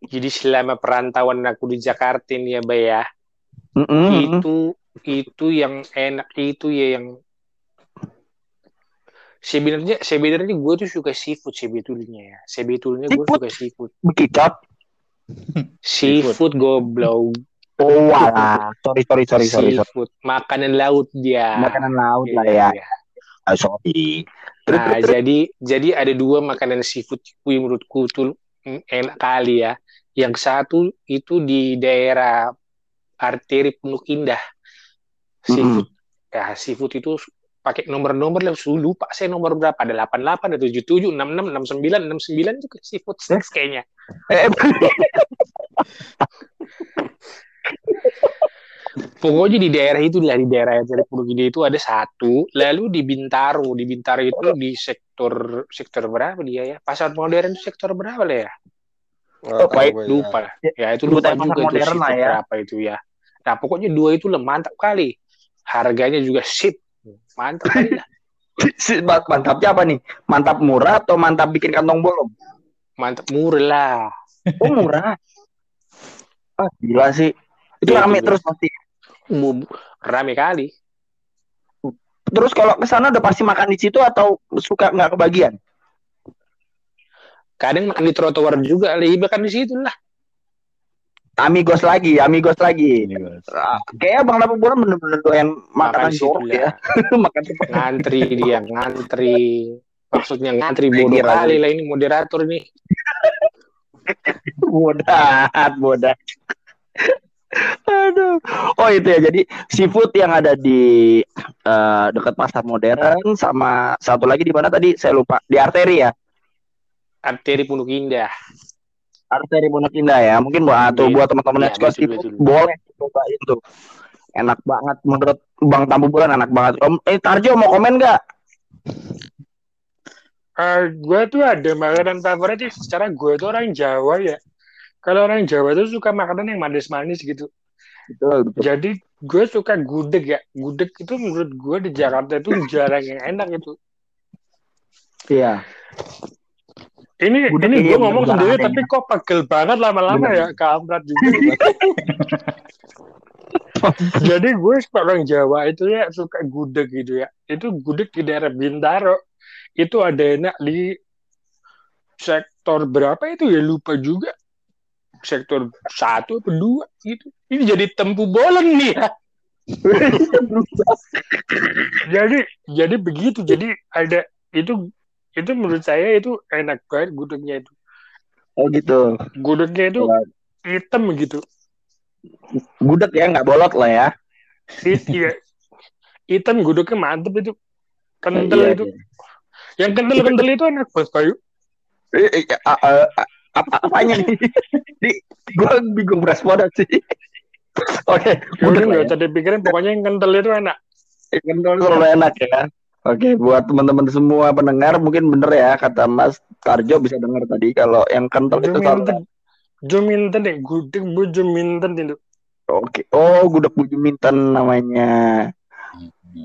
Speaker 2: Jadi selama perantauan aku di Jakarta ini ya, Bay ya,
Speaker 1: Mm-mm.
Speaker 2: itu itu yang enak itu ya yang sebenarnya sebenarnya gue tuh suka seafood sebetulnya ya. Sebetulnya gue
Speaker 1: Seafood?
Speaker 2: suka seafood.
Speaker 1: Bekicot.
Speaker 2: Seafood goblok.
Speaker 1: Oh, walah. Sorry, sorry, sorry, sorry. sorry.
Speaker 2: Seafood. Makanan laut dia.
Speaker 1: Makanan laut lah
Speaker 2: Iya,
Speaker 1: ya.
Speaker 2: iya.
Speaker 1: Ah, sorry.
Speaker 2: Nah, jadi jadi ada dua makanan seafood yang menurutku tuh mm, enak kali ya. Yang satu itu di daerah arteri Pondok Indah. Seafood. Ya, seafood itu pakai nomor-nomor lah lupa saya nomor berapa ada 88 ada 77 66 69 69 itu seafood snacks kayaknya
Speaker 1: Eh,
Speaker 2: pokoknya di daerah itu lah di daerah arteri Pondok Indah itu ada satu lalu di Bintaro di Bintaro itu di sektor sektor berapa dia ya pasar modern itu sektor berapa lah ya
Speaker 5: tahu
Speaker 1: baik,
Speaker 5: ya.
Speaker 2: lupa ya itu
Speaker 1: Sebutan
Speaker 2: lupa
Speaker 1: pasar
Speaker 2: juga itu
Speaker 1: modern lah
Speaker 2: seafood
Speaker 1: ya.
Speaker 2: berapa itu ya nah pokoknya dua itu lah mantap kali harganya juga sip mantap kali lah
Speaker 1: mantapnya apa nih? Mantap murah atau mantap bikin kantong bolong?
Speaker 2: mantap murah lah
Speaker 1: Oh, murah. Ah, gila sih. Itu
Speaker 2: Iya,
Speaker 1: rame
Speaker 2: itu
Speaker 1: terus pasti.
Speaker 2: Rame kali
Speaker 1: Terus kalau ke sana udah pasti makan di situ atau suka nggak kebagian?
Speaker 2: kadang makan di trotoar juga lebih makan di situ lah
Speaker 1: Amigos lagi, amigos lagi.
Speaker 4: Ini, Bos.
Speaker 1: Ah, Kayaknya Bang Lapu Bulan bener-bener doyan makanan
Speaker 2: Makan di situ
Speaker 1: jorok ya. makan cepat.
Speaker 2: ngantri dia ngantri maksudnya ngantri bodoh kali lah ini moderator nih
Speaker 1: bodat, bodat. Aduh. Oh itu ya. Jadi seafood yang ada di eh, dekat pasar modern sama satu lagi di mana tadi saya lupa di arteri ya.
Speaker 2: arteri Pondok Indah
Speaker 1: Arteri Pondok Indah ya. Mungkin buat atau
Speaker 2: Iya,
Speaker 1: buat teman-teman
Speaker 2: iya,
Speaker 1: yang suka
Speaker 2: betul,
Speaker 1: seafood boleh cobain tuh. Enak banget menurut Bang Tambu Bulan enak banget. Om, eh Tarjo mau komen nggak?
Speaker 3: Eh, gue tuh ada makanan favorit sih. Secara gue tuh orang Jawa ya. Kalau orang Jawa tuh suka makanan yang manis-manis gitu.
Speaker 1: Betul, betul.
Speaker 3: Jadi gue suka gudeg ya. Gudeg itu menurut gue di Jakarta itu jarang yang enak gitu.
Speaker 1: Iya.
Speaker 3: Ini
Speaker 1: Gudeg
Speaker 3: ini gue ngomong sendiri tapi kok pegel banget lama-lama ya. Kampret juga. Jadi gue suka orang Jawa itu ya suka gudeg gitu ya. Itu gudeg di daerah Bintaro. Itu ada enak di sektor berapa itu ya lupa juga. Sektor satu atau dua gitu. Ini jadi tempu bolen nih ya. jadi jadi begitu. Jadi ada itu itu menurut saya itu enak banget gudegnya itu.
Speaker 1: Oh gitu.
Speaker 3: Gudegnya itu hitam gitu.
Speaker 1: Gudeg ya nggak bolot lah ya.
Speaker 3: Iya. Hitam gudegnya mantep itu. Kental
Speaker 1: Iya,
Speaker 3: itu.
Speaker 1: iya.
Speaker 3: Yang kental-kental itu enak Mas Bayu.
Speaker 1: Eh, eh, a- a- a- apa apanya nih? Di gua bingung beresponan sih. Oke,
Speaker 3: Ya
Speaker 1: udah
Speaker 3: udah nggak
Speaker 1: ya.
Speaker 3: usah dipikirin pokoknya yang kental itu enak.
Speaker 1: Kental selalu enak ya. Oke, buat teman-teman semua pendengar mungkin bener ya kata Mas Tarjo bisa dengar tadi kalau yang kental itu selalu
Speaker 3: Juminten. Juminten deh, gudeg bu Juminten itu.
Speaker 1: Oke. Oh, gudeg buju minten namanya.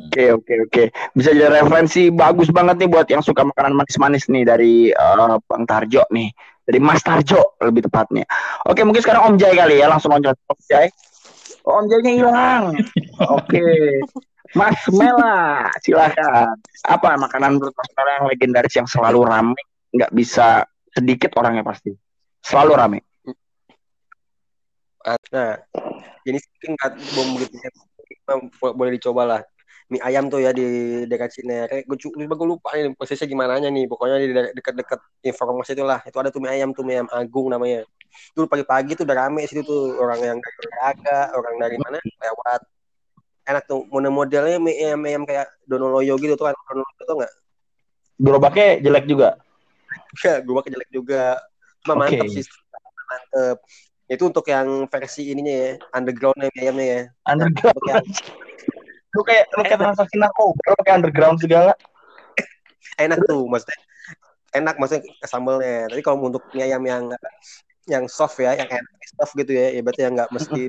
Speaker 1: Oke, oke, oke. Bisa jadi referensi bagus banget nih buat yang suka makanan manis-manis nih dari eh, Bang Tarjo nih. Dari Mas Tarjo lebih tepatnya. Oke, mungkin sekarang Om Jai kali ya, langsung loncat Om Jai. Oh, Om Jainya hilang. Oke. Mas Mela, silakan. Apa makanan menurut Mas Mela yang legendaris yang selalu rame, nggak bisa sedikit orangnya pasti. Selalu rame.
Speaker 5: Nah, ini mungkin nggak belum begitu ya. Bo- boleh dicoba lah. Mie ayam tuh ya di dekat Cinere. Gue gue lupa nih persisnya gimana nih. Pokoknya di de- dekat-dekat informasi itu lah. Itu ada tuh mie ayam tuh mie ayam Agung namanya. Dulu pagi-pagi tuh udah rame situ tuh orang yang dari orang dari mana lewat. Enak tuh model-modelnya mie ayam, mie ayam kayak Donoloyo gitu tuh kan. Donoloyo tuh nggak?
Speaker 1: Gerobaknya jelek juga.
Speaker 5: Ya, gue pakai jelek juga. Cuma
Speaker 1: Oke.
Speaker 5: mantep sih. Mantep. Itu untuk yang versi ininya ya, undergroundnya mie ayamnya ya.
Speaker 1: Underground.
Speaker 5: Untuk yang
Speaker 1: Lu kayak lu kayak transaksi narkoba, lu kayak underground segala.
Speaker 5: enak tuh maksudnya. Enak maksudnya sambelnya. Tapi kalau untuk mie ayam yang yang soft ya yang enak soft gitu ya ya berarti yang nggak mesti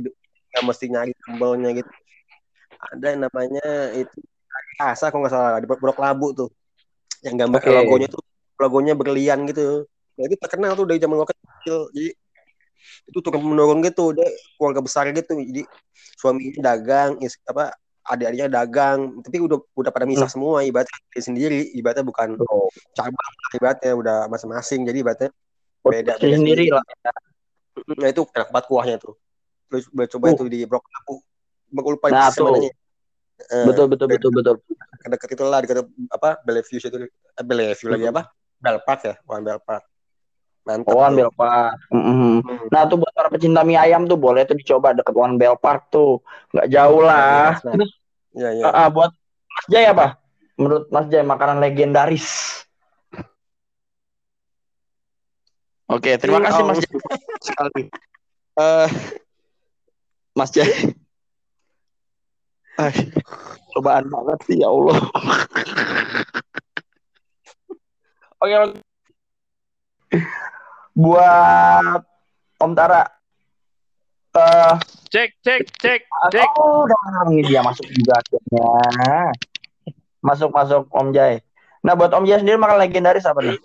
Speaker 5: nggak mesti nyari sambelnya gitu. Ada yang namanya itu asa kalau nggak salah di Blok Labu tuh. Yang gambar
Speaker 1: Oke.
Speaker 5: logonya tuh logonya berlian gitu. Nah, itu terkenal tuh dari zaman kecil. Jadi itu turun menurun gitu. Dia keluarga besar gitu. Jadi suaminya dagang is- apa adik-adiknya dagang tapi udah udah pada misah semua ibaratnya sendiri ibaratnya bukan
Speaker 1: Oh,
Speaker 5: cabang ibaratnya udah masing-masing jadi ibaratnya beda
Speaker 1: produksi sendiri. lah.
Speaker 5: nah itu enak banget kuahnya tuh. Terus gue coba
Speaker 1: Uh.
Speaker 5: itu di brok aku lupa
Speaker 1: Nah, tuh.
Speaker 5: Eh,
Speaker 1: Betul betul betul betul.
Speaker 5: dekat itu lah dekat apa Bellevue itu eh, Bellevue lagi apa? Bell Park ya? Bukan Bell Park mantap
Speaker 1: Oh, One. Bell Park. Mm-mm.
Speaker 5: Hmm.
Speaker 1: Nah tuh buat para pecinta mie ayam tuh boleh tuh dicoba deket One Bell Park tuh. Nggak jauh lah.
Speaker 5: Nah,
Speaker 1: Terus
Speaker 5: Iya iya.
Speaker 1: ah, ah, buat Mas Jai apa? Menurut Mas Jai makanan legendaris. Oke, terima kasih Mas Jai sekali. Eh, Mas Jai. Ah, cobaan banget sih ya Allah. Oke, oke. Buat Om Tara. Eh,
Speaker 6: Cek, cek, cek, cek.
Speaker 1: Oh, udah ini dia masuk juga akhirnya. Masuk masuk Om Jai. Nah, buat Om Jai sendiri makan legendaris apa nih?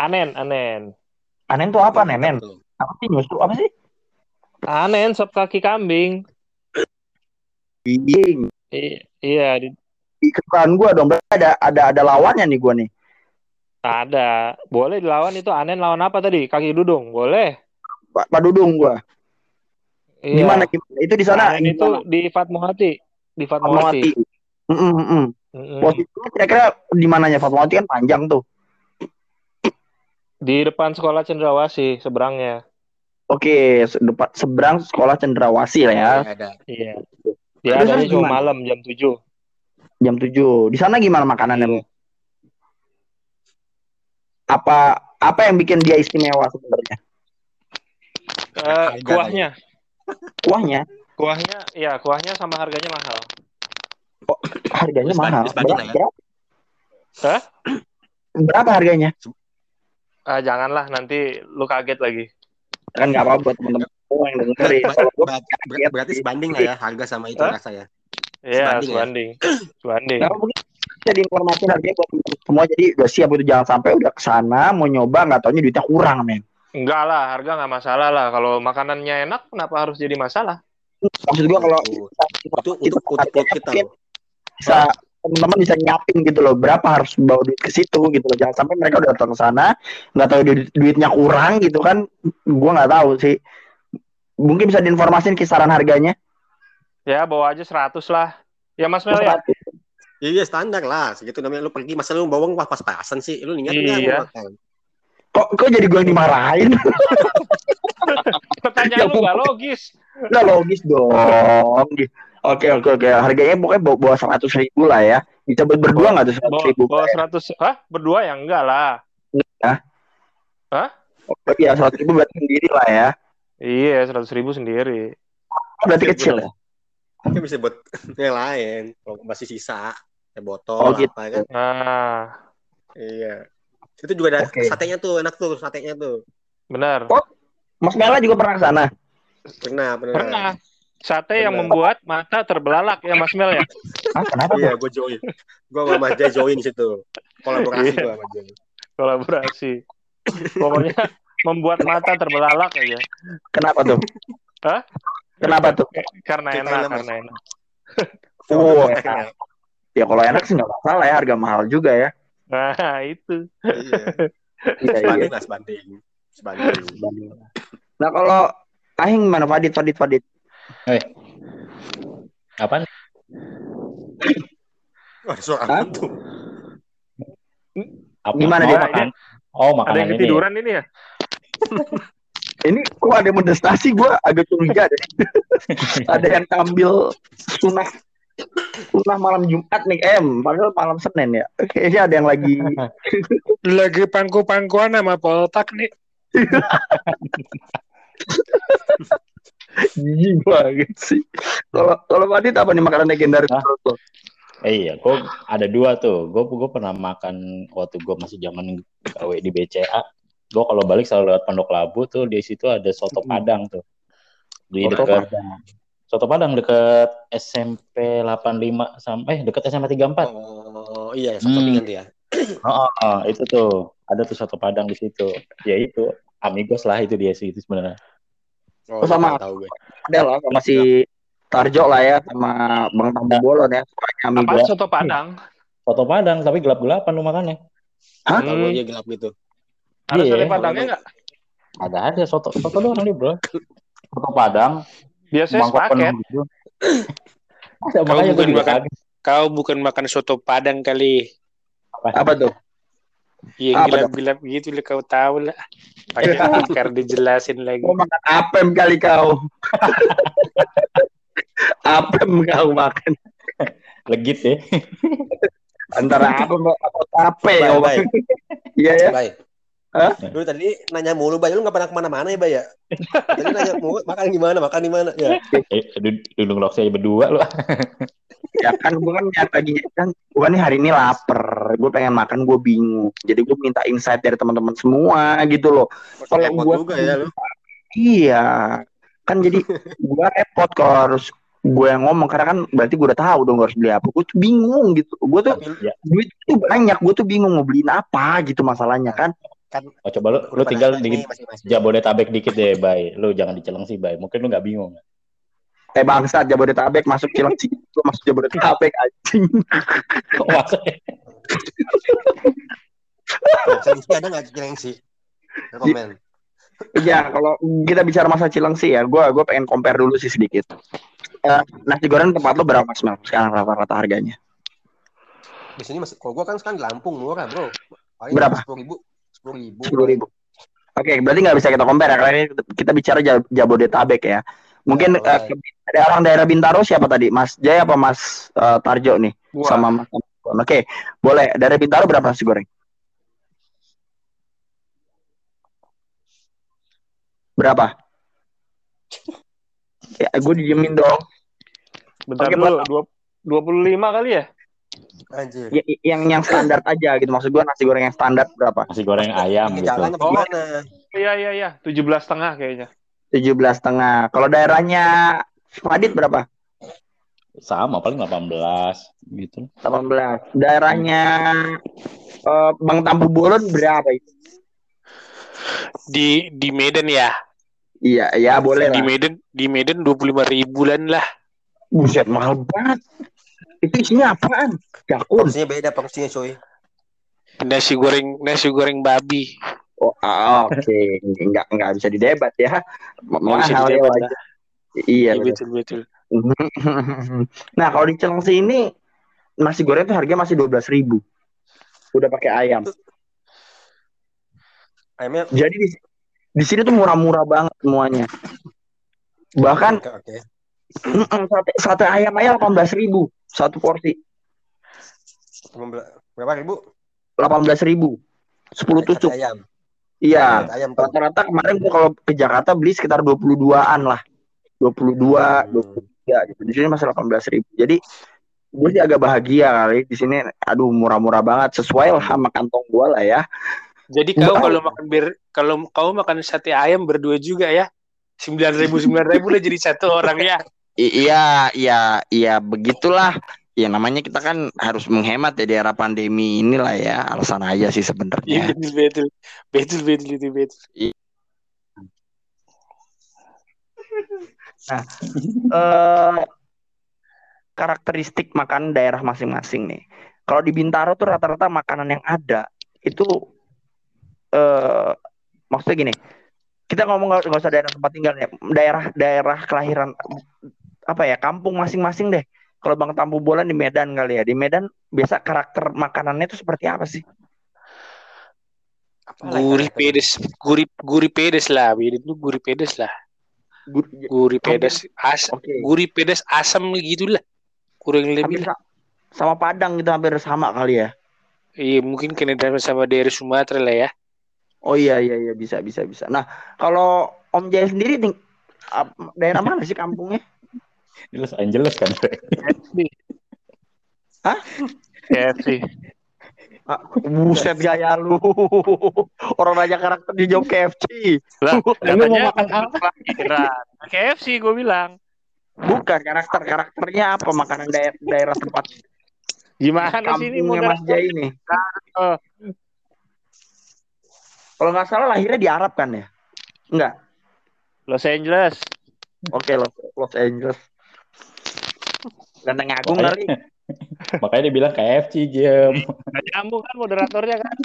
Speaker 6: Anen, anen.
Speaker 1: Anen tuh apa, Nenen? Apa sih nyusu? Apa sih?
Speaker 6: Anen sop kaki kambing.
Speaker 1: Bing.
Speaker 6: I- iya, di-
Speaker 1: kesukaan gua dong. Ada ada ada lawannya nih gua nih.
Speaker 6: Ada. Boleh dilawan itu anen lawan apa tadi? Kaki dudung, boleh.
Speaker 1: Pak Pak Dudung gua.
Speaker 6: Iya.
Speaker 1: Gimana gimana? Itu di sana
Speaker 6: Anen itu di Fatmawati. Di
Speaker 1: Fatmawati.
Speaker 6: Fatmawati.
Speaker 1: Mm -mm, mm -mm. Posisinya kira-kira di mananya Fatmawati kan panjang tuh.
Speaker 6: Di depan sekolah Cendrawasih seberangnya.
Speaker 1: Oke, depan seberang sekolah Cendrawasih lah ya.
Speaker 5: Iya, ada.
Speaker 6: Iya. Dia cuma
Speaker 1: gimana?
Speaker 6: malam jam 7.
Speaker 1: Jam 7. Di sana gimana makanannya? Apa apa yang bikin dia istimewa sebenarnya?
Speaker 6: Eh,
Speaker 5: Harga
Speaker 6: kuahnya.
Speaker 1: Kuahnya
Speaker 6: Kuahnya, ya kuahnya sama harganya mahal.
Speaker 1: harganya
Speaker 5: Terus
Speaker 1: mahal. Berapa,
Speaker 5: ya.
Speaker 6: Hah?
Speaker 1: berapa harganya?
Speaker 6: Ah, janganlah nanti lu kaget lagi.
Speaker 1: Kan nggak apa-apa buat teman-teman yang dengerin.
Speaker 5: Berarti sebanding lah ya harga sama itu rasa ya.
Speaker 6: Iya,
Speaker 5: Sebanding ya?
Speaker 6: sebanding. Sebanding.
Speaker 1: Nah, mungkin bisa diinformasiin harganya buat semua jadi udah siap itu jangan sampai udah ke sana mau nyoba nggak taunya duitnya kurang men.
Speaker 6: Enggak lah, harga nggak masalah lah. Kalau makanannya enak, kenapa harus jadi masalah?
Speaker 1: Maksud gua kalau
Speaker 5: Itu
Speaker 1: itu
Speaker 5: kita loh.
Speaker 1: bisa teman-teman bisa nyapin gitu loh berapa harus bawa duit ke situ gitu loh jangan sampai mereka udah datang ke sana nggak tahu duit, duitnya kurang gitu kan gua nggak tahu sih mungkin bisa diinformasin kisaran harganya
Speaker 6: Ya, bawa aja 100 lah. Ya, Mas Mel ya?
Speaker 5: Iya iya, standar lah segitu namanya lu pergi masa lu bawang pas pas-pasan sih lu ingat nggak
Speaker 6: Iya.
Speaker 5: makan?
Speaker 1: kok kok jadi gua yang dimarahin
Speaker 6: Pertanyaan
Speaker 1: Ya,
Speaker 6: lu nggak logis.
Speaker 1: Lah logis dong. Oke oke oke. Harganya pokoknya bawa, bawa seratus ribu lah ya. Bisa buat berdua nggak tuh seratus
Speaker 6: Bawa,
Speaker 1: ribu?
Speaker 6: bawa 100. Hah? Berdua ya? Enggak lah.
Speaker 1: Oh, iya seratus ribu berarti sendiri lah ya.
Speaker 6: Iya, 100 ribu sendiri.
Speaker 1: Oh, berarti kecil ya.
Speaker 5: Tapi bisa buat yang lain kalau masih sisa ya botol
Speaker 1: Oh, gitu.
Speaker 5: apa kan.
Speaker 6: Nah,
Speaker 5: Iya. Itu juga ada
Speaker 1: Oke.
Speaker 5: satenya tuh enak tuh satenya tuh.
Speaker 6: benar.
Speaker 1: Oh. Mas Mela juga pernah ke sana.
Speaker 5: Pernah pernah.
Speaker 6: Pernah. Sate yang membuat mata terbelalak ya Mas Mel ya.
Speaker 1: Ah, kenapa tuh?
Speaker 5: Iya, gue join. Gue sama Mas Jai join di situ. Kolaborasi
Speaker 6: Iya.
Speaker 5: gue sama Jai.
Speaker 6: Kolaborasi. Pokoknya membuat mata terbelalak aja.
Speaker 1: Kenapa tuh?
Speaker 6: Hah?
Speaker 1: Kenapa tuh?
Speaker 6: Karena enak, karena enak.
Speaker 1: Oh,
Speaker 5: Enak.
Speaker 1: Ya kalau enak sih nggak masalah ya. Harga mahal juga ya.
Speaker 6: Nah, itu.
Speaker 5: Iya.
Speaker 1: Iya iya.
Speaker 5: Sebanding lah sebanding. Sebanding.
Speaker 1: Nah kalau Ahing mana Fadit Fadit Fadit?
Speaker 4: Apaan?
Speaker 5: Wah, ada suara apa tuh?
Speaker 4: Apa?
Speaker 1: Gimana
Speaker 4: oh,
Speaker 1: dia?
Speaker 4: makan. Oh,
Speaker 6: Ada
Speaker 4: makanan
Speaker 6: yang
Speaker 4: ini.
Speaker 6: ketiduran ini ya?
Speaker 1: Ini kok ada mendestasi gue agak curiga deh. ada yang ambil sunah sunah malam Jumat nih em, padahal malam Senin ya. Kayaknya ada yang lagi
Speaker 3: Lagi pangku-pangkuan sama poltak nih.
Speaker 1: jijik banget sih. Kalau kalau Fadit apa nih makanan legendaris lo?
Speaker 4: Eh, iya, gue ada dua tuh. Gue gue pernah makan waktu gue masih zaman gawe di BCA. Gue kalau balik selalu lewat Pondok Labu tuh di situ ada soto Padang tuh. Di
Speaker 1: Soto
Speaker 4: dekat soto Padang dekat SMP 85 sampai eh dekat SMP 34.
Speaker 5: Oh, iya, satu
Speaker 4: Hmm.
Speaker 5: ya.
Speaker 4: Oh, oh, oh, itu tuh ada tuh soto Padang di situ. Ya itu amigos lah itu dia sih itu sebenarnya.
Speaker 5: Oh,
Speaker 1: sama.
Speaker 5: tahu gue.
Speaker 1: Ada lah sama si Tarjo lah ya sama Bang Tambu Bolon ya.
Speaker 6: Apa soto Padang?
Speaker 4: Soto Padang tapi gelap-gelapan lu makannya.
Speaker 1: Hah?
Speaker 5: Tahu
Speaker 6: Hmm.
Speaker 5: aja gelap gitu.
Speaker 6: Ada
Speaker 4: Iya.
Speaker 6: sate Padangnya nggak?
Speaker 4: Ada ada soto soto doang nih bro. Soto Padang.
Speaker 6: Biasanya
Speaker 4: mangkok
Speaker 6: sepaket.
Speaker 4: penuh gitu.
Speaker 2: Kau
Speaker 4: makanya
Speaker 2: bukan makan-
Speaker 4: kaget.
Speaker 2: Kau bukan makan soto Padang kali.
Speaker 1: Apa tuh?
Speaker 2: Yang
Speaker 1: Apa
Speaker 2: gelap-gelap gitu lah kau tahu lah. Pakai tikar dijelasin lagi.
Speaker 1: Mau makan apem kali kau. apem kau makan.
Speaker 4: Legit ya.
Speaker 1: Antara apem atau tape
Speaker 5: Baik,
Speaker 1: kau
Speaker 5: baik.
Speaker 1: makan. Iya ya.
Speaker 5: Bay.
Speaker 1: Hah?
Speaker 5: Lu tadi nanya mulu, Bay. Lu nggak pernah ke mana-mana ya, Bay ya? Tadi nanya mulu, makan gimana, makan di mana? Ya.
Speaker 4: Eh, duduk duduk ngelok saya berdua lu.
Speaker 1: Ya kan gue kan nyat lagi kan gue nih hari ini lapar. Gue pengen makan gue bingung. Jadi gue minta insight dari teman-teman semua gitu loh. Kalau gua-
Speaker 5: juga ya lu.
Speaker 1: Iya. Kan jadi gue repot kalau harus gue yang ngomong karena kan berarti gue udah tahu dong gua harus beli apa. Gue tuh bingung gitu. Gue tuh
Speaker 5: Tapi
Speaker 4: Ya.
Speaker 1: duit tuh banyak. Gue tuh bingung mau beliin apa gitu masalahnya kan.
Speaker 4: Oh, coba lu lu tinggal di. Jabodetabek dikit deh, Bay. Lu jangan di Cilengsi, Bay. Mungkin lu nggak bingung.
Speaker 1: Eh bangsat Jabodetabek masuk Cilengsi. Gue masuk Jabodetabek anjing.
Speaker 4: Kok maksudnya?
Speaker 5: Cilengsi ada nggak Cilengsi? Rekomen.
Speaker 1: Iya, kalau kita bicara masa Cilengsi ya, gue gue pengen compare dulu sih sedikit. Eh, nasi goreng tempat lo berapa Smel? Sekarang rata-rata harganya?
Speaker 5: Di sini masih, kalau gua kan sekarang di Lampung murah, bro. Paling
Speaker 1: Berapa?
Speaker 5: Sepuluh ribu. Sepuluh ribu.
Speaker 1: Sepuluh ribu. Oke, berarti nggak bisa kita compare ya, karena ini kita bicara Ja- Jabodetabek ya. Mungkin eh, ke- ada orang daerah Bintaro siapa tadi? Mas Jaya apa Mas eh, Tarjo nih? Sama Mas. Oke, boleh. Daerah Bintaro berapa nasi goreng? Berapa? Ya, gue didiemin dong.
Speaker 6: Bentar dulu, dua, 25 kali ya?
Speaker 5: Anjir.
Speaker 1: Ya, yang yang standar aja gitu. Maksud gue nasi goreng yang standar berapa?
Speaker 4: Nasi goreng ayam gitu.
Speaker 5: jalan apa
Speaker 6: Oh.
Speaker 5: gimana?
Speaker 6: Iya, iya, iya. 17 setengah kayaknya.
Speaker 1: 17 setengah. Kalau daerahnya Fadit berapa?
Speaker 4: Sama paling 18 gitu.
Speaker 1: 18. Daerahnya eh, Bang Tampu Bolon berapa itu?
Speaker 2: Di di Medan ya.
Speaker 1: Iya, ya boleh
Speaker 2: Di
Speaker 1: lah.
Speaker 2: Medan di Medan 25 ribuan lah.
Speaker 1: Buset, mahal banget. Itu isinya apaan? Jakun.
Speaker 5: Porsinya beda porsinya, coy.
Speaker 2: Nasi goreng nasi goreng babi.
Speaker 1: Oh, ah, oke. Enggak enggak bisa didebat ya.
Speaker 2: Nggak bisa
Speaker 1: ya
Speaker 2: didebat.
Speaker 1: Iya,
Speaker 2: Iya
Speaker 1: betul.
Speaker 2: betul betul.
Speaker 1: nah, kalau di Cilengsi ini nasi goreng tuh harganya masih 12.000 Udah pakai ayam.
Speaker 5: Ayamnya
Speaker 1: Jadi di, di sini tuh murah-murah banget semuanya. Bahkan
Speaker 5: oke, oke.
Speaker 1: mm-mm, sate, sate ayam aja 18.000 satu porsi.
Speaker 5: Berapa ribu?
Speaker 1: 18.000 10 tusuk.
Speaker 5: Ayam.
Speaker 1: Iya.
Speaker 5: Ayam.
Speaker 1: Rata-rata kemarin gua kalau ke Jakarta beli sekitar 22-an lah. 22,
Speaker 5: Hmm.
Speaker 1: 23 gitu. Di sini masih 18.000 Jadi gue sih agak bahagia kali di sini. Aduh murah-murah banget sesuai lah sama kantong gua lah ya.
Speaker 2: Jadi kau kalau makan bir kalau kau makan sate ayam berdua juga ya. Sembilan ribu sembilan ribu lah jadi satu orang ya.
Speaker 1: I- iya, iya, iya begitulah. Ya namanya kita kan harus menghemat ya di era pandemi inilah ya. Alasan aja sih
Speaker 2: Iya
Speaker 1: sebenarnya.
Speaker 2: betul betul betul betul itu betul.
Speaker 1: eh karakteristik makanan daerah masing-masing nih. Kalau di Bintaro tuh rata-rata makanan yang ada itu eh maksudnya gini. Kita ngomong nggak nggak usah daerah tempat tinggal ya, daerah-daerah kelahiran apa ya, kampung masing-masing deh. Kalau Bang Tampu Bolan di Medan kali ya. Di Medan biasa karakter makanannya itu seperti apa sih?
Speaker 2: Gurih pedes, gurih gurih pedes lah. Medan tuh gurih pedes lah.
Speaker 1: Gur-
Speaker 2: Gurih pedes, as,
Speaker 1: Oke.
Speaker 2: gurih pedes asam gitu lah. Kurang lebih.
Speaker 1: sa- sama Padang gitu hampir sama kali ya.
Speaker 2: Iya mungkin kena sama daerah Sumatera lah ya.
Speaker 1: Oh iya iya iya bisa bisa bisa. Nah kalau Om Jaya sendiri ting- ap- daerah mana sih kampungnya?
Speaker 4: Ini Los Angeles kan.
Speaker 1: Hah?
Speaker 2: KFC.
Speaker 1: Ah, buset gaya lu. Orang raja karakter di jawab KFC.
Speaker 2: Lah,
Speaker 1: Lu
Speaker 2: katanya
Speaker 1: mau makan apa?
Speaker 2: KFC gue bilang.
Speaker 1: Bukan karakter karakternya apa makanan daerah, daerah tempat
Speaker 2: Gimana sih ini?
Speaker 1: Mas Jaya ini? Kalau nggak salah lahirnya di Arab kan ya? Enggak.
Speaker 6: Los Angeles.
Speaker 1: Oke, Los, Los Angeles. Ganteng Agung kali.
Speaker 4: Makanya dia bilang KFC jam.
Speaker 6: Nggak nyambung kan moderatornya kan?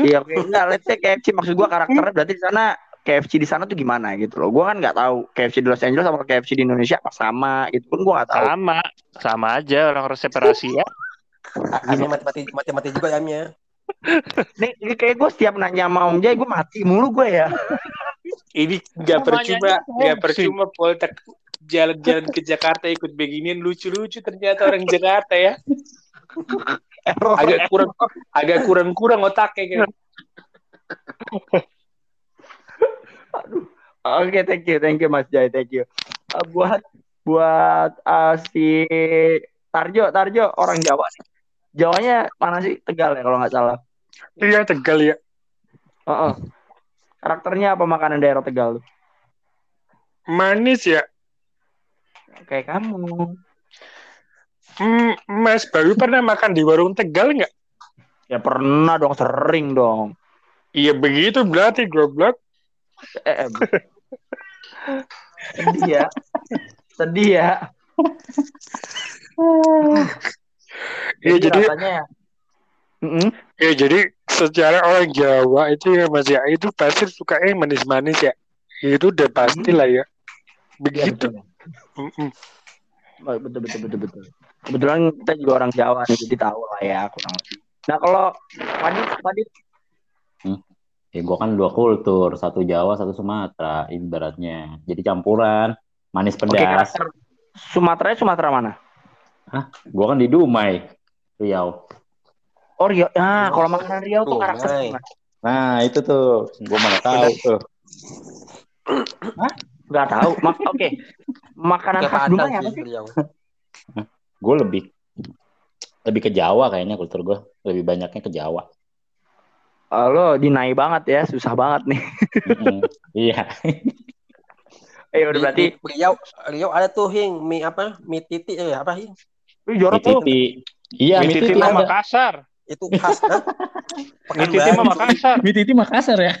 Speaker 1: Iya, oke. Enggak, let's say KFC maksud gua karakternya berarti di sana KFC di sana tuh gimana gitu loh. Gua kan nggak tahu KFC di Los Angeles sama KFC di Indonesia apa sama gitu pun gua nggak tahu.
Speaker 6: Sama. Sama aja orang resep rahasia.
Speaker 5: Ayamnya mati-mati mati-mati juga ayamnya.
Speaker 1: Nih, ini kayak gue setiap nanya sama Om Jai, gue mati mulu gue ya.
Speaker 2: Ini nggak
Speaker 6: Namanya
Speaker 2: percuma,
Speaker 6: KFC.
Speaker 2: percuma Poltek jalan-jalan ke Jakarta ikut beginian lucu-lucu ternyata orang Jakarta ya. Agak kurang agak kurang-kurang otaknya kan.
Speaker 1: Oke, thank you, thank you Mas Jai, thank you. Uh, buat buat uh, si Tarjo, Tarjo orang Jawa nih. Jawanya mana sih? Tegal ya kalau nggak salah.
Speaker 3: Iya Tegal ya.
Speaker 1: Heeh. Karakternya apa makanan daerah Tegal tuh?
Speaker 3: Manis ya.
Speaker 1: Kayak kamu.
Speaker 3: Hmm, Mas Bayu pernah makan di warung Tegal nggak?
Speaker 1: Ya pernah dong, sering dong.
Speaker 3: Iya begitu berarti goblok.
Speaker 1: Eh, eh. Sedih ya. Sedih ya.
Speaker 3: Iya jadi
Speaker 1: rasanya Mm-mm.
Speaker 3: ya jadi secara orang Jawa itu ya Mas ya itu pasti suka yang manis-manis ya. Itu udah pasti lah ya.
Speaker 1: Iya,
Speaker 3: Begitu.
Speaker 1: betul. Oh, betul betul betul betul. Kebetulan kita juga orang Jawa nih, jadi tahu lah ya kurang lebih. Nah kalau Padit, Padit,
Speaker 4: Ya gue kan dua kultur, satu Jawa, satu Sumatera ibaratnya. Jadi campuran, manis
Speaker 1: oke
Speaker 4: pedas.
Speaker 1: karakter Sumatera Sumatera mana?
Speaker 4: Gue kan di Dumai, Riau.
Speaker 1: Oh Riau, ah kalau makanan Riau tuh karakter?
Speaker 4: Nah itu tuh, gue mana tahu tuh.
Speaker 1: Gak tahu. Mak oke. Makanan
Speaker 5: Kayak
Speaker 1: khas Dumai apa
Speaker 5: sih beliau.
Speaker 4: Gue lebih lebih ke Jawa kayaknya kultur gue. Lebih banyaknya ke Jawa.
Speaker 1: Oh, lo dinai banget ya, susah banget nih.
Speaker 4: Mm-mm. Iya.
Speaker 1: Eh udah berarti
Speaker 5: Riau Riau ada tuh hing mie apa? Mie titi eh apa hing?
Speaker 1: Wih, jorok
Speaker 4: Mie
Speaker 1: tuh.
Speaker 4: titi. Iya,
Speaker 6: Mie
Speaker 4: mie
Speaker 6: titi
Speaker 4: titi
Speaker 6: mah. Makassar.
Speaker 5: Itu khas?
Speaker 6: Mie titi mah Makassar.
Speaker 4: Mie titi Makassar ya.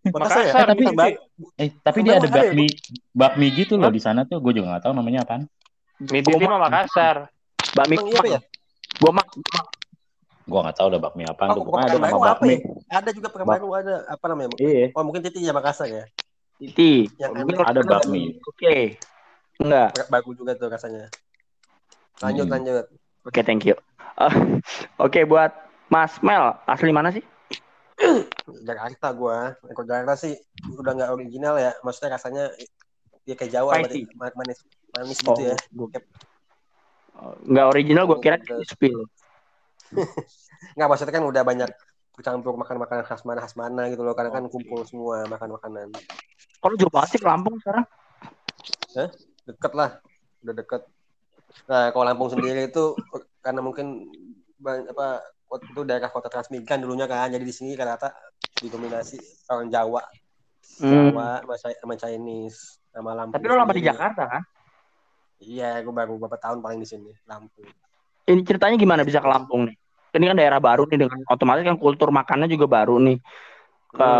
Speaker 5: Makassar ya?
Speaker 6: Makassar,
Speaker 4: tapi-. Eh, tapi dia ada
Speaker 5: ya,
Speaker 4: bakmi bakmi gitu loh di sana tuh. Gue juga nggak tahu namanya apaan.
Speaker 6: Mie mah Makassar.
Speaker 1: Bakmi
Speaker 5: iya apa ya?
Speaker 1: Gua mak
Speaker 4: Gue nggak tahu ada bakmi tuh.
Speaker 5: Oh,
Speaker 4: Pokoknya ada nama
Speaker 5: apa
Speaker 4: bakmi.
Speaker 5: ya? Ada juga Pekanbaru ada apa namanya?
Speaker 4: Iya.
Speaker 5: Oh mungkin titi ya Makassar ya.
Speaker 1: Titi.
Speaker 5: Yang
Speaker 1: Mungkin
Speaker 5: ada-
Speaker 4: Ada bakmi.
Speaker 1: Oke. Enggak.
Speaker 5: Bagus juga tuh rasanya. Lanjut
Speaker 4: Hmm.
Speaker 5: lanjut.
Speaker 1: Oke, thank you. Eh, Oke, buat Mas Mel, asli mana sih?
Speaker 5: Jakarta gua. Kalau Jakarta sih udah nggak original ya. Maksudnya rasanya ya kayak Jawa berarti manis manis gitu ya.
Speaker 1: gua- Oh, Nggak original, gue kira crispy.
Speaker 5: Nggak maksudnya kan udah banyak bercampur makan-makanan khas mana khas mana gitu loh. Karena kan kumpul semua makan makanan.
Speaker 1: Kalau jauh banget sih ke Lampung sekarang.
Speaker 5: Deket lah, udah deket. Nah kalau Lampung sendiri itu karena mungkin apa itu daerah kota transmigran dulunya kan. Jadi di sini rata-rata didominasi orang Jawa.
Speaker 1: Hmm.
Speaker 5: Jawa sama Chi- sama Chinese sama Lampung.
Speaker 1: Tapi lo lama di. Jakarta kan?
Speaker 5: Iya, gue baru beberapa tahun paling di sini, Lampung.
Speaker 1: Ini ceritanya gimana bisa ke Lampung nih? Ini kan daerah baru nih dengan otomatis kan kultur makannya juga baru nih. Ke,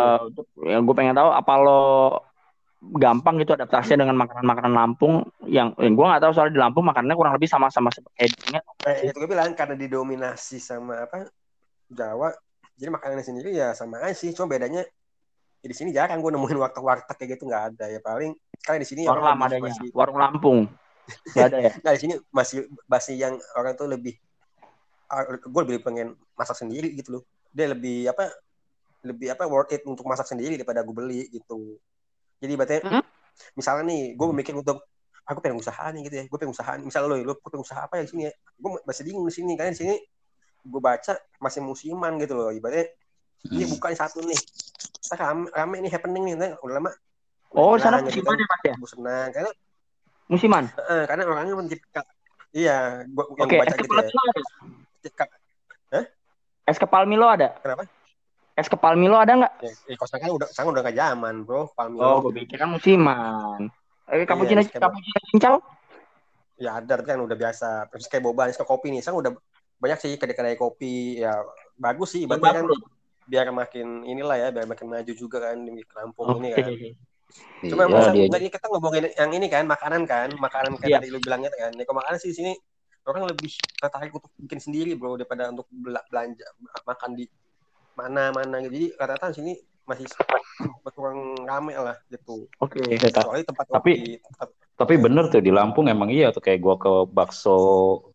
Speaker 1: ya gue pengen tahu apa lo gampang gitu adaptasinya dengan makanan-makanan Lampung yang, yang gue nggak tahu soalnya di Lampung makanannya kurang lebih sama-sama seperti Edingnya.
Speaker 5: Eh, itu gue bilang karena didominasi sama apa Jawa, jadi makanannya sendiri ya sama aja sih. Cuma bedanya ya di sini jarang gue nemuin warteg-warteg kayak gitu nggak ada ya paling karena di sini
Speaker 1: Warung lama adanya,
Speaker 5: masih
Speaker 1: warung Lampung. Gak ada ya?
Speaker 5: nggak di sini masih masih yang orang tuh lebih gue lebih pengen masak sendiri gitu loh dia lebih apa lebih apa worth it untuk masak sendiri daripada gue beli gitu jadi berarti
Speaker 1: Hmm?
Speaker 5: misalnya nih gue mikir untuk aku pengen usaha nih gitu ya. Gue pengen usaha misalnya lo lo gue pengen usaha apa ya di sini ya? Gue masih bingung di sini. Karena di sini gue baca masih musiman gitu loh. Ibaratnya ini
Speaker 4: Hmm.
Speaker 5: bukan satu nih. Ntar rame, rame nih happening nih. Udah lama.
Speaker 1: Oh, sana
Speaker 5: Nah, gitu
Speaker 1: musiman ya mas ya?
Speaker 5: gue senang. Karena
Speaker 1: Musiman.
Speaker 5: eh, karena orangnya mencipta iya gua yang
Speaker 1: Oke,
Speaker 5: gua baca gitu ya.
Speaker 1: Es kepal Milo ada?
Speaker 5: Kenapa?
Speaker 1: Es kepal Milo ada nggak?
Speaker 5: ya, ya kalau sekarang kan udah sekarang udah gak zaman bro palmilo
Speaker 1: Oh, gue pikir kan musiman. Eh, cappuccino,
Speaker 5: Iya, es kepal.
Speaker 1: cappuccino cincau?
Speaker 5: ya ada tapi kan udah biasa terus kayak boba es kopi nih sekarang udah banyak sih kedai-kedai kopi ya bagus sih ibaratnya kan biar makin inilah ya biar makin maju juga kan di kampung ini kan
Speaker 4: Iya,
Speaker 5: cuma masa
Speaker 4: dia
Speaker 5: tadi kita ngomongin yang ini kan makanan kan makanan kayak
Speaker 1: Iya.
Speaker 5: tadi lu bilangnya kan ya makanan sih di sini orang lebih tertarik untuk bikin sendiri bro daripada untuk bela- belanja makan di mana mana gitu jadi rata-rata sini masih kurang rame lah gitu
Speaker 1: Oke.
Speaker 4: Ta-
Speaker 5: soalnya tempat
Speaker 4: tapi-
Speaker 5: kopi tempat
Speaker 4: Tapi bener tuh di Lampung emang iya tuh kayak gua ke bakso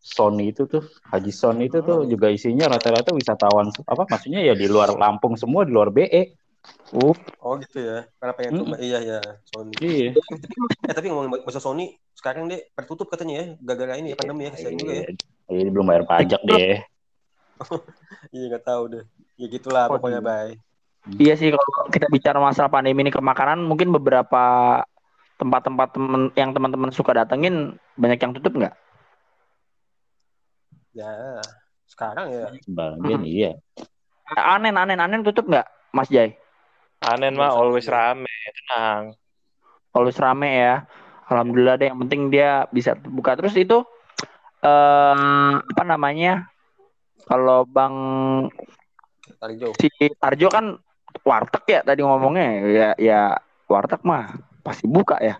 Speaker 4: Sony itu tuh Haji Sony itu tuh juga isinya rata-rata wisatawan apa maksudnya ya di luar Lampung semua di luar BE.
Speaker 1: Uh,
Speaker 5: oh gitu ya karena pengen
Speaker 4: Mm-mm.
Speaker 5: coba iya ya Sony
Speaker 4: Iya.
Speaker 5: eh tapi ngomongin bakso Sony sekarang deh tertutup katanya ya gara-gara ini ya pandemi ya kesian juga ya
Speaker 4: Iya, Ini belum bayar pajak deh.
Speaker 5: iya nggak tahu deh ya gitulah
Speaker 1: Oh,
Speaker 5: pokoknya
Speaker 1: iya.
Speaker 5: bye
Speaker 1: Iya sih kalau kita bicara masalah pandemi ini ke makanan mungkin beberapa tempat-tempat temen, yang teman-teman suka datengin banyak yang tutup nggak?
Speaker 5: ya sekarang ya
Speaker 4: Sebagian
Speaker 1: Hmm.
Speaker 4: iya.
Speaker 1: Anen, anen, anen tutup nggak, Mas Jai?
Speaker 6: Anen mah always rame, tenang.
Speaker 1: Always rame ya. Alhamdulillah deh. Yang penting dia bisa buka terus itu eh apa namanya? Kalau Bang
Speaker 5: jauh
Speaker 1: si Tarjo kan warteg ya tadi ngomongnya ya ya warteg mah pasti buka ya.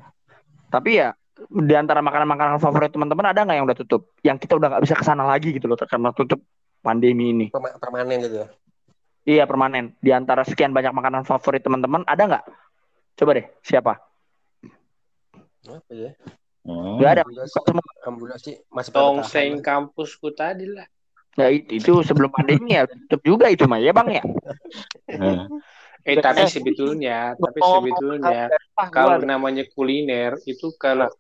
Speaker 1: Tapi ya di antara makanan-makanan favorit teman-teman ada nggak yang udah tutup? Yang kita udah nggak bisa ke sana lagi gitu loh karena tutup pandemi ini.
Speaker 5: Perma- permanen gitu ya
Speaker 1: Iya permanen. Di antara sekian banyak makanan favorit teman-teman ada nggak? Coba deh siapa?
Speaker 5: apa ya
Speaker 4: Hmm.
Speaker 1: Nggak ada.
Speaker 5: alhamdulillah
Speaker 1: Buka
Speaker 5: sih, masih
Speaker 6: Tongseng kampusku tadi lah.
Speaker 1: Ya itu, itu sebelum pandemi ya tutup juga itu mah ya bang ya.
Speaker 4: Hmm.
Speaker 6: Eh tapi sebetulnya, tapi
Speaker 1: Oh,
Speaker 6: sebetulnya kalau namanya kuliner itu kalau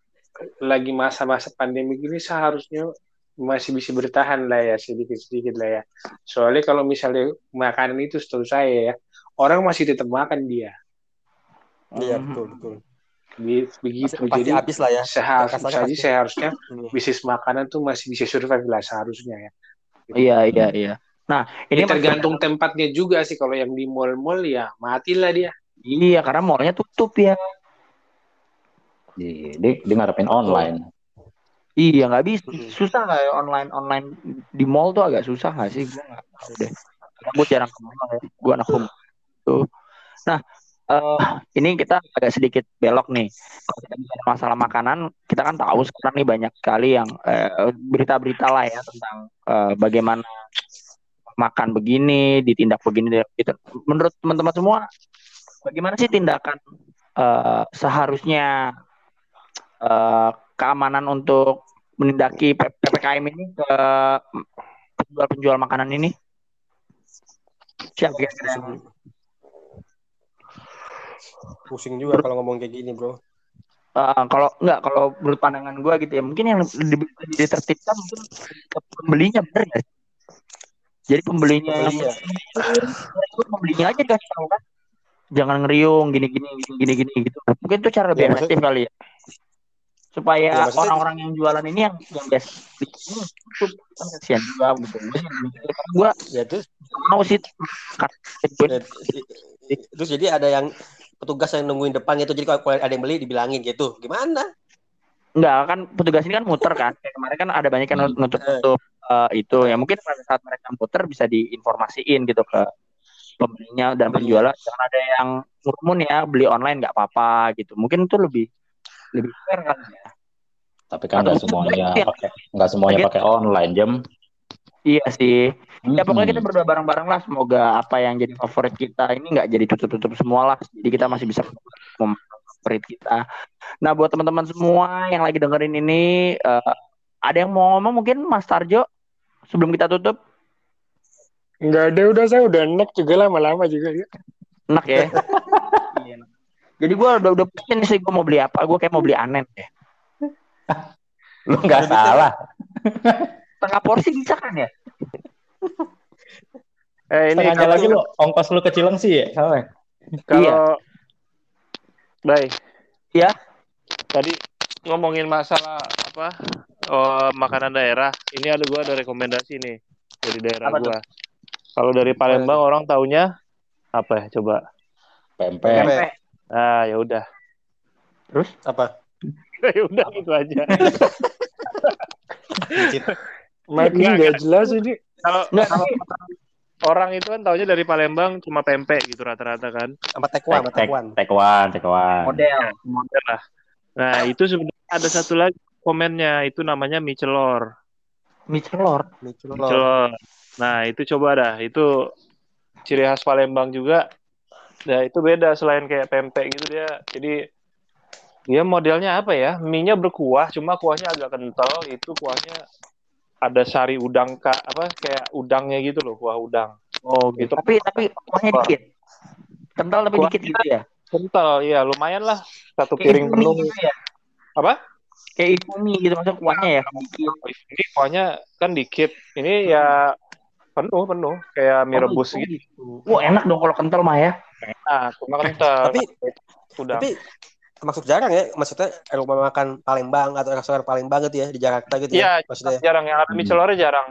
Speaker 6: lagi masa-masa pandemi gini seharusnya masih bisa bertahan lah ya sedikit-sedikit lah ya. Soalnya kalau misalnya makanan itu setahu saya ya, orang masih tetap makan dia.
Speaker 5: iya
Speaker 1: Hmm.
Speaker 5: betul betul
Speaker 6: Be- Begitu.
Speaker 5: pasti,
Speaker 6: Jadi
Speaker 5: habis lah ya
Speaker 6: seharusnya, seharusnya
Speaker 5: Ini.
Speaker 6: bisnis makanan tuh masih bisa survive lah seharusnya ya.
Speaker 1: Iya iya iya. Nah ini masih-
Speaker 6: tergantung tempatnya juga sih kalau yang di mall-mall ya matilah dia.
Speaker 1: Iya karena mallnya tutup ya.
Speaker 4: Iya, dia, dia ngarepin online.
Speaker 1: Iya nggak bisa. Susah nggak ya online online di mall tuh agak susah nggak sih? Gue nggak tahu deh. Gue jarang ke mall ya. Gue anak home. Tuh. Nah eh ini kita agak sedikit belok nih. Kalau kita bicara masalah makanan, kita kan tahu sekarang nih banyak sekali yang eh, berita-berita lah ya tentang eh, bagaimana makan begini, ditindak begini, gitu. Menurut teman-teman semua, bagaimana sih tindakan eh, seharusnya eh, keamanan untuk menindaki PPKM ini ke penjual-penjual makanan ini? Siapa yang
Speaker 5: pusing juga kalau ngomong kayak gini bro.
Speaker 1: Eh, kalau enggak kalau menurut pandangan gue gitu ya mungkin yang ditertibkan mungkin pembelinya bener nggak sih? Jadi pembelinya
Speaker 5: Pembelinya.
Speaker 1: pembelinya aja tahu kan? Jangan ngeriung gini gini gini gini gitu. Mungkin itu cara lebih
Speaker 5: Ya, maksud-
Speaker 1: efektif kali ya. Supaya
Speaker 5: Ya, maksudnya-
Speaker 1: orang-orang yang jualan ini yang yang tutup kan kasihan juga gitu. Gue
Speaker 5: ya terus
Speaker 1: mau sih kan
Speaker 5: ya, terus jadi ada yang petugas yang nungguin depan gitu jadi kalau ada yang beli dibilangin gitu gimana
Speaker 1: Enggak kan petugas ini kan muter kan. Kayak kemarin kan ada banyak yang
Speaker 5: Hmm.
Speaker 1: nutup-nutup eh, itu ya mungkin pada saat mereka muter bisa diinformasiin gitu ke pembelinya dan penjualnya jangan ada yang ngurmun ya beli online nggak apa-apa gitu. Mungkin itu lebih lebih fair kan ya.
Speaker 4: Tapi kan nggak semuanya pakai nggak semuanya pakai online jam.
Speaker 1: Iya sih. Ya pokoknya kita berdoa bareng-bareng lah semoga apa yang jadi favorit kita ini nggak jadi tutup-tutup semua lah. Jadi kita masih bisa favorit kita. Nah buat teman-teman semua yang lagi dengerin ini eh, ada yang mau ngomong mungkin Mas Tarjo sebelum kita tutup
Speaker 3: Enggak ada, udah saya udah enak juga lama-lama juga ya.
Speaker 1: enak ya. Iya. Jadi gue udah udah pusing sih gue mau beli apa. Gue kayak mau beli anen deh.
Speaker 4: Lu nggak salah.
Speaker 1: Tengah porsi bisa kan ya?
Speaker 6: Eh ini kalau
Speaker 4: lagi lu ongkos lu ke Cilengsi ya, salah.
Speaker 6: kalau baik.
Speaker 1: Iya.
Speaker 6: Tadi ngomongin masalah apa? Oh, makanan daerah. Ini ada gua ada rekomendasi nih dari daerah
Speaker 1: Apa tuh?
Speaker 6: gua. Kalau dari Palembang orang taunya apa ya? Coba.
Speaker 4: Pempek.
Speaker 5: Pempek.
Speaker 6: Ah, ya udah.
Speaker 5: apa
Speaker 6: ya udah gitu aja.
Speaker 3: Makin
Speaker 6: Enggak,
Speaker 3: nggak jelas ini.
Speaker 6: Kalau kalau orang itu kan taunya dari Palembang cuma pempek gitu rata-rata kan.
Speaker 5: Sama tekwan,
Speaker 4: Tek, tek,
Speaker 5: tekwan.
Speaker 4: tekwan, tekwan.
Speaker 1: Model.
Speaker 6: Model lah. Nah, itu sebenarnya ada satu lagi komennya itu namanya mie celor.
Speaker 1: Mie celor.
Speaker 5: Mie celor.
Speaker 6: Mie celor. Nah, itu coba dah. Itu ciri khas Palembang juga. Nah, itu beda selain kayak pempek gitu dia. Jadi dia modelnya apa ya? Mie-nya berkuah, cuma kuahnya agak kental. Itu kuahnya ada sari udang kak apa kayak udangnya gitu loh, kuah udang.
Speaker 1: Oh
Speaker 6: gitu.
Speaker 1: Tapi tapi kuahnya dikit. Kental tapi
Speaker 6: Kuahnya-
Speaker 1: dikit gitu ya.
Speaker 6: Kental, iya lumayan lah. Satu
Speaker 1: Kayak
Speaker 6: piring penuh.
Speaker 1: gitu ya.
Speaker 6: Apa?
Speaker 1: Kayak ifumi gitu maksudnya kuahnya ya.
Speaker 6: Ini kuahnya kan dikit. Ini ya penuh penuh kayak mie
Speaker 1: Oh,
Speaker 6: rebus
Speaker 1: gitu.
Speaker 6: gitu.
Speaker 1: Wah enak dong kalau kental mah ya.
Speaker 6: Nah, cuma kental.
Speaker 5: Tapi
Speaker 6: udang.
Speaker 5: tapi termasuk jarang ya maksudnya rumah makan Palembang atau restoran Palembang gitu ya di Jakarta gitu
Speaker 6: Iya,
Speaker 5: ya maksudnya
Speaker 6: jarang yang ada mie
Speaker 4: Hmm.
Speaker 6: celornya jarang.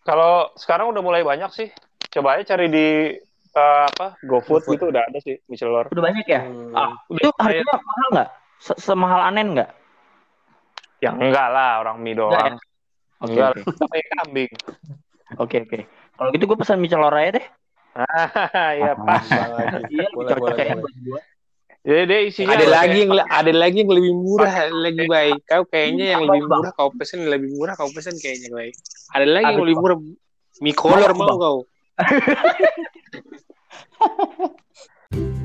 Speaker 6: Kalau sekarang udah mulai banyak sih. Coba aja cari di eh, apa GoFood
Speaker 5: GoFood.
Speaker 6: gitu udah ada sih mie celor.
Speaker 1: Udah banyak ya.
Speaker 5: Hmm.
Speaker 1: Ah, itu
Speaker 6: kayak-
Speaker 1: harganya mahal nggak? Se- Semahal anen nggak?
Speaker 6: Ya enggak lah orang mie
Speaker 1: Enggak ya?
Speaker 6: doang.
Speaker 1: Oke
Speaker 6: Enggak
Speaker 1: oke.
Speaker 6: lah, kayak kambing.
Speaker 1: Oke oke. Kalau gitu gue pesan mie celor aja deh.
Speaker 6: ya pas.
Speaker 5: Bang lagi.
Speaker 1: Iya,
Speaker 5: Boleh,
Speaker 1: cocok
Speaker 5: boleh,
Speaker 1: kayaknya
Speaker 5: boleh.
Speaker 1: buat.
Speaker 6: Jadi dia isinya
Speaker 2: ada lagi yang ada lagi yang lebih murah, lagi baik. Kau kayaknya yang lebih murah kau pesen lebih murah kau pesen kayaknya baik. Ada lagi yang lebih murah mie color
Speaker 1: mau
Speaker 2: kau.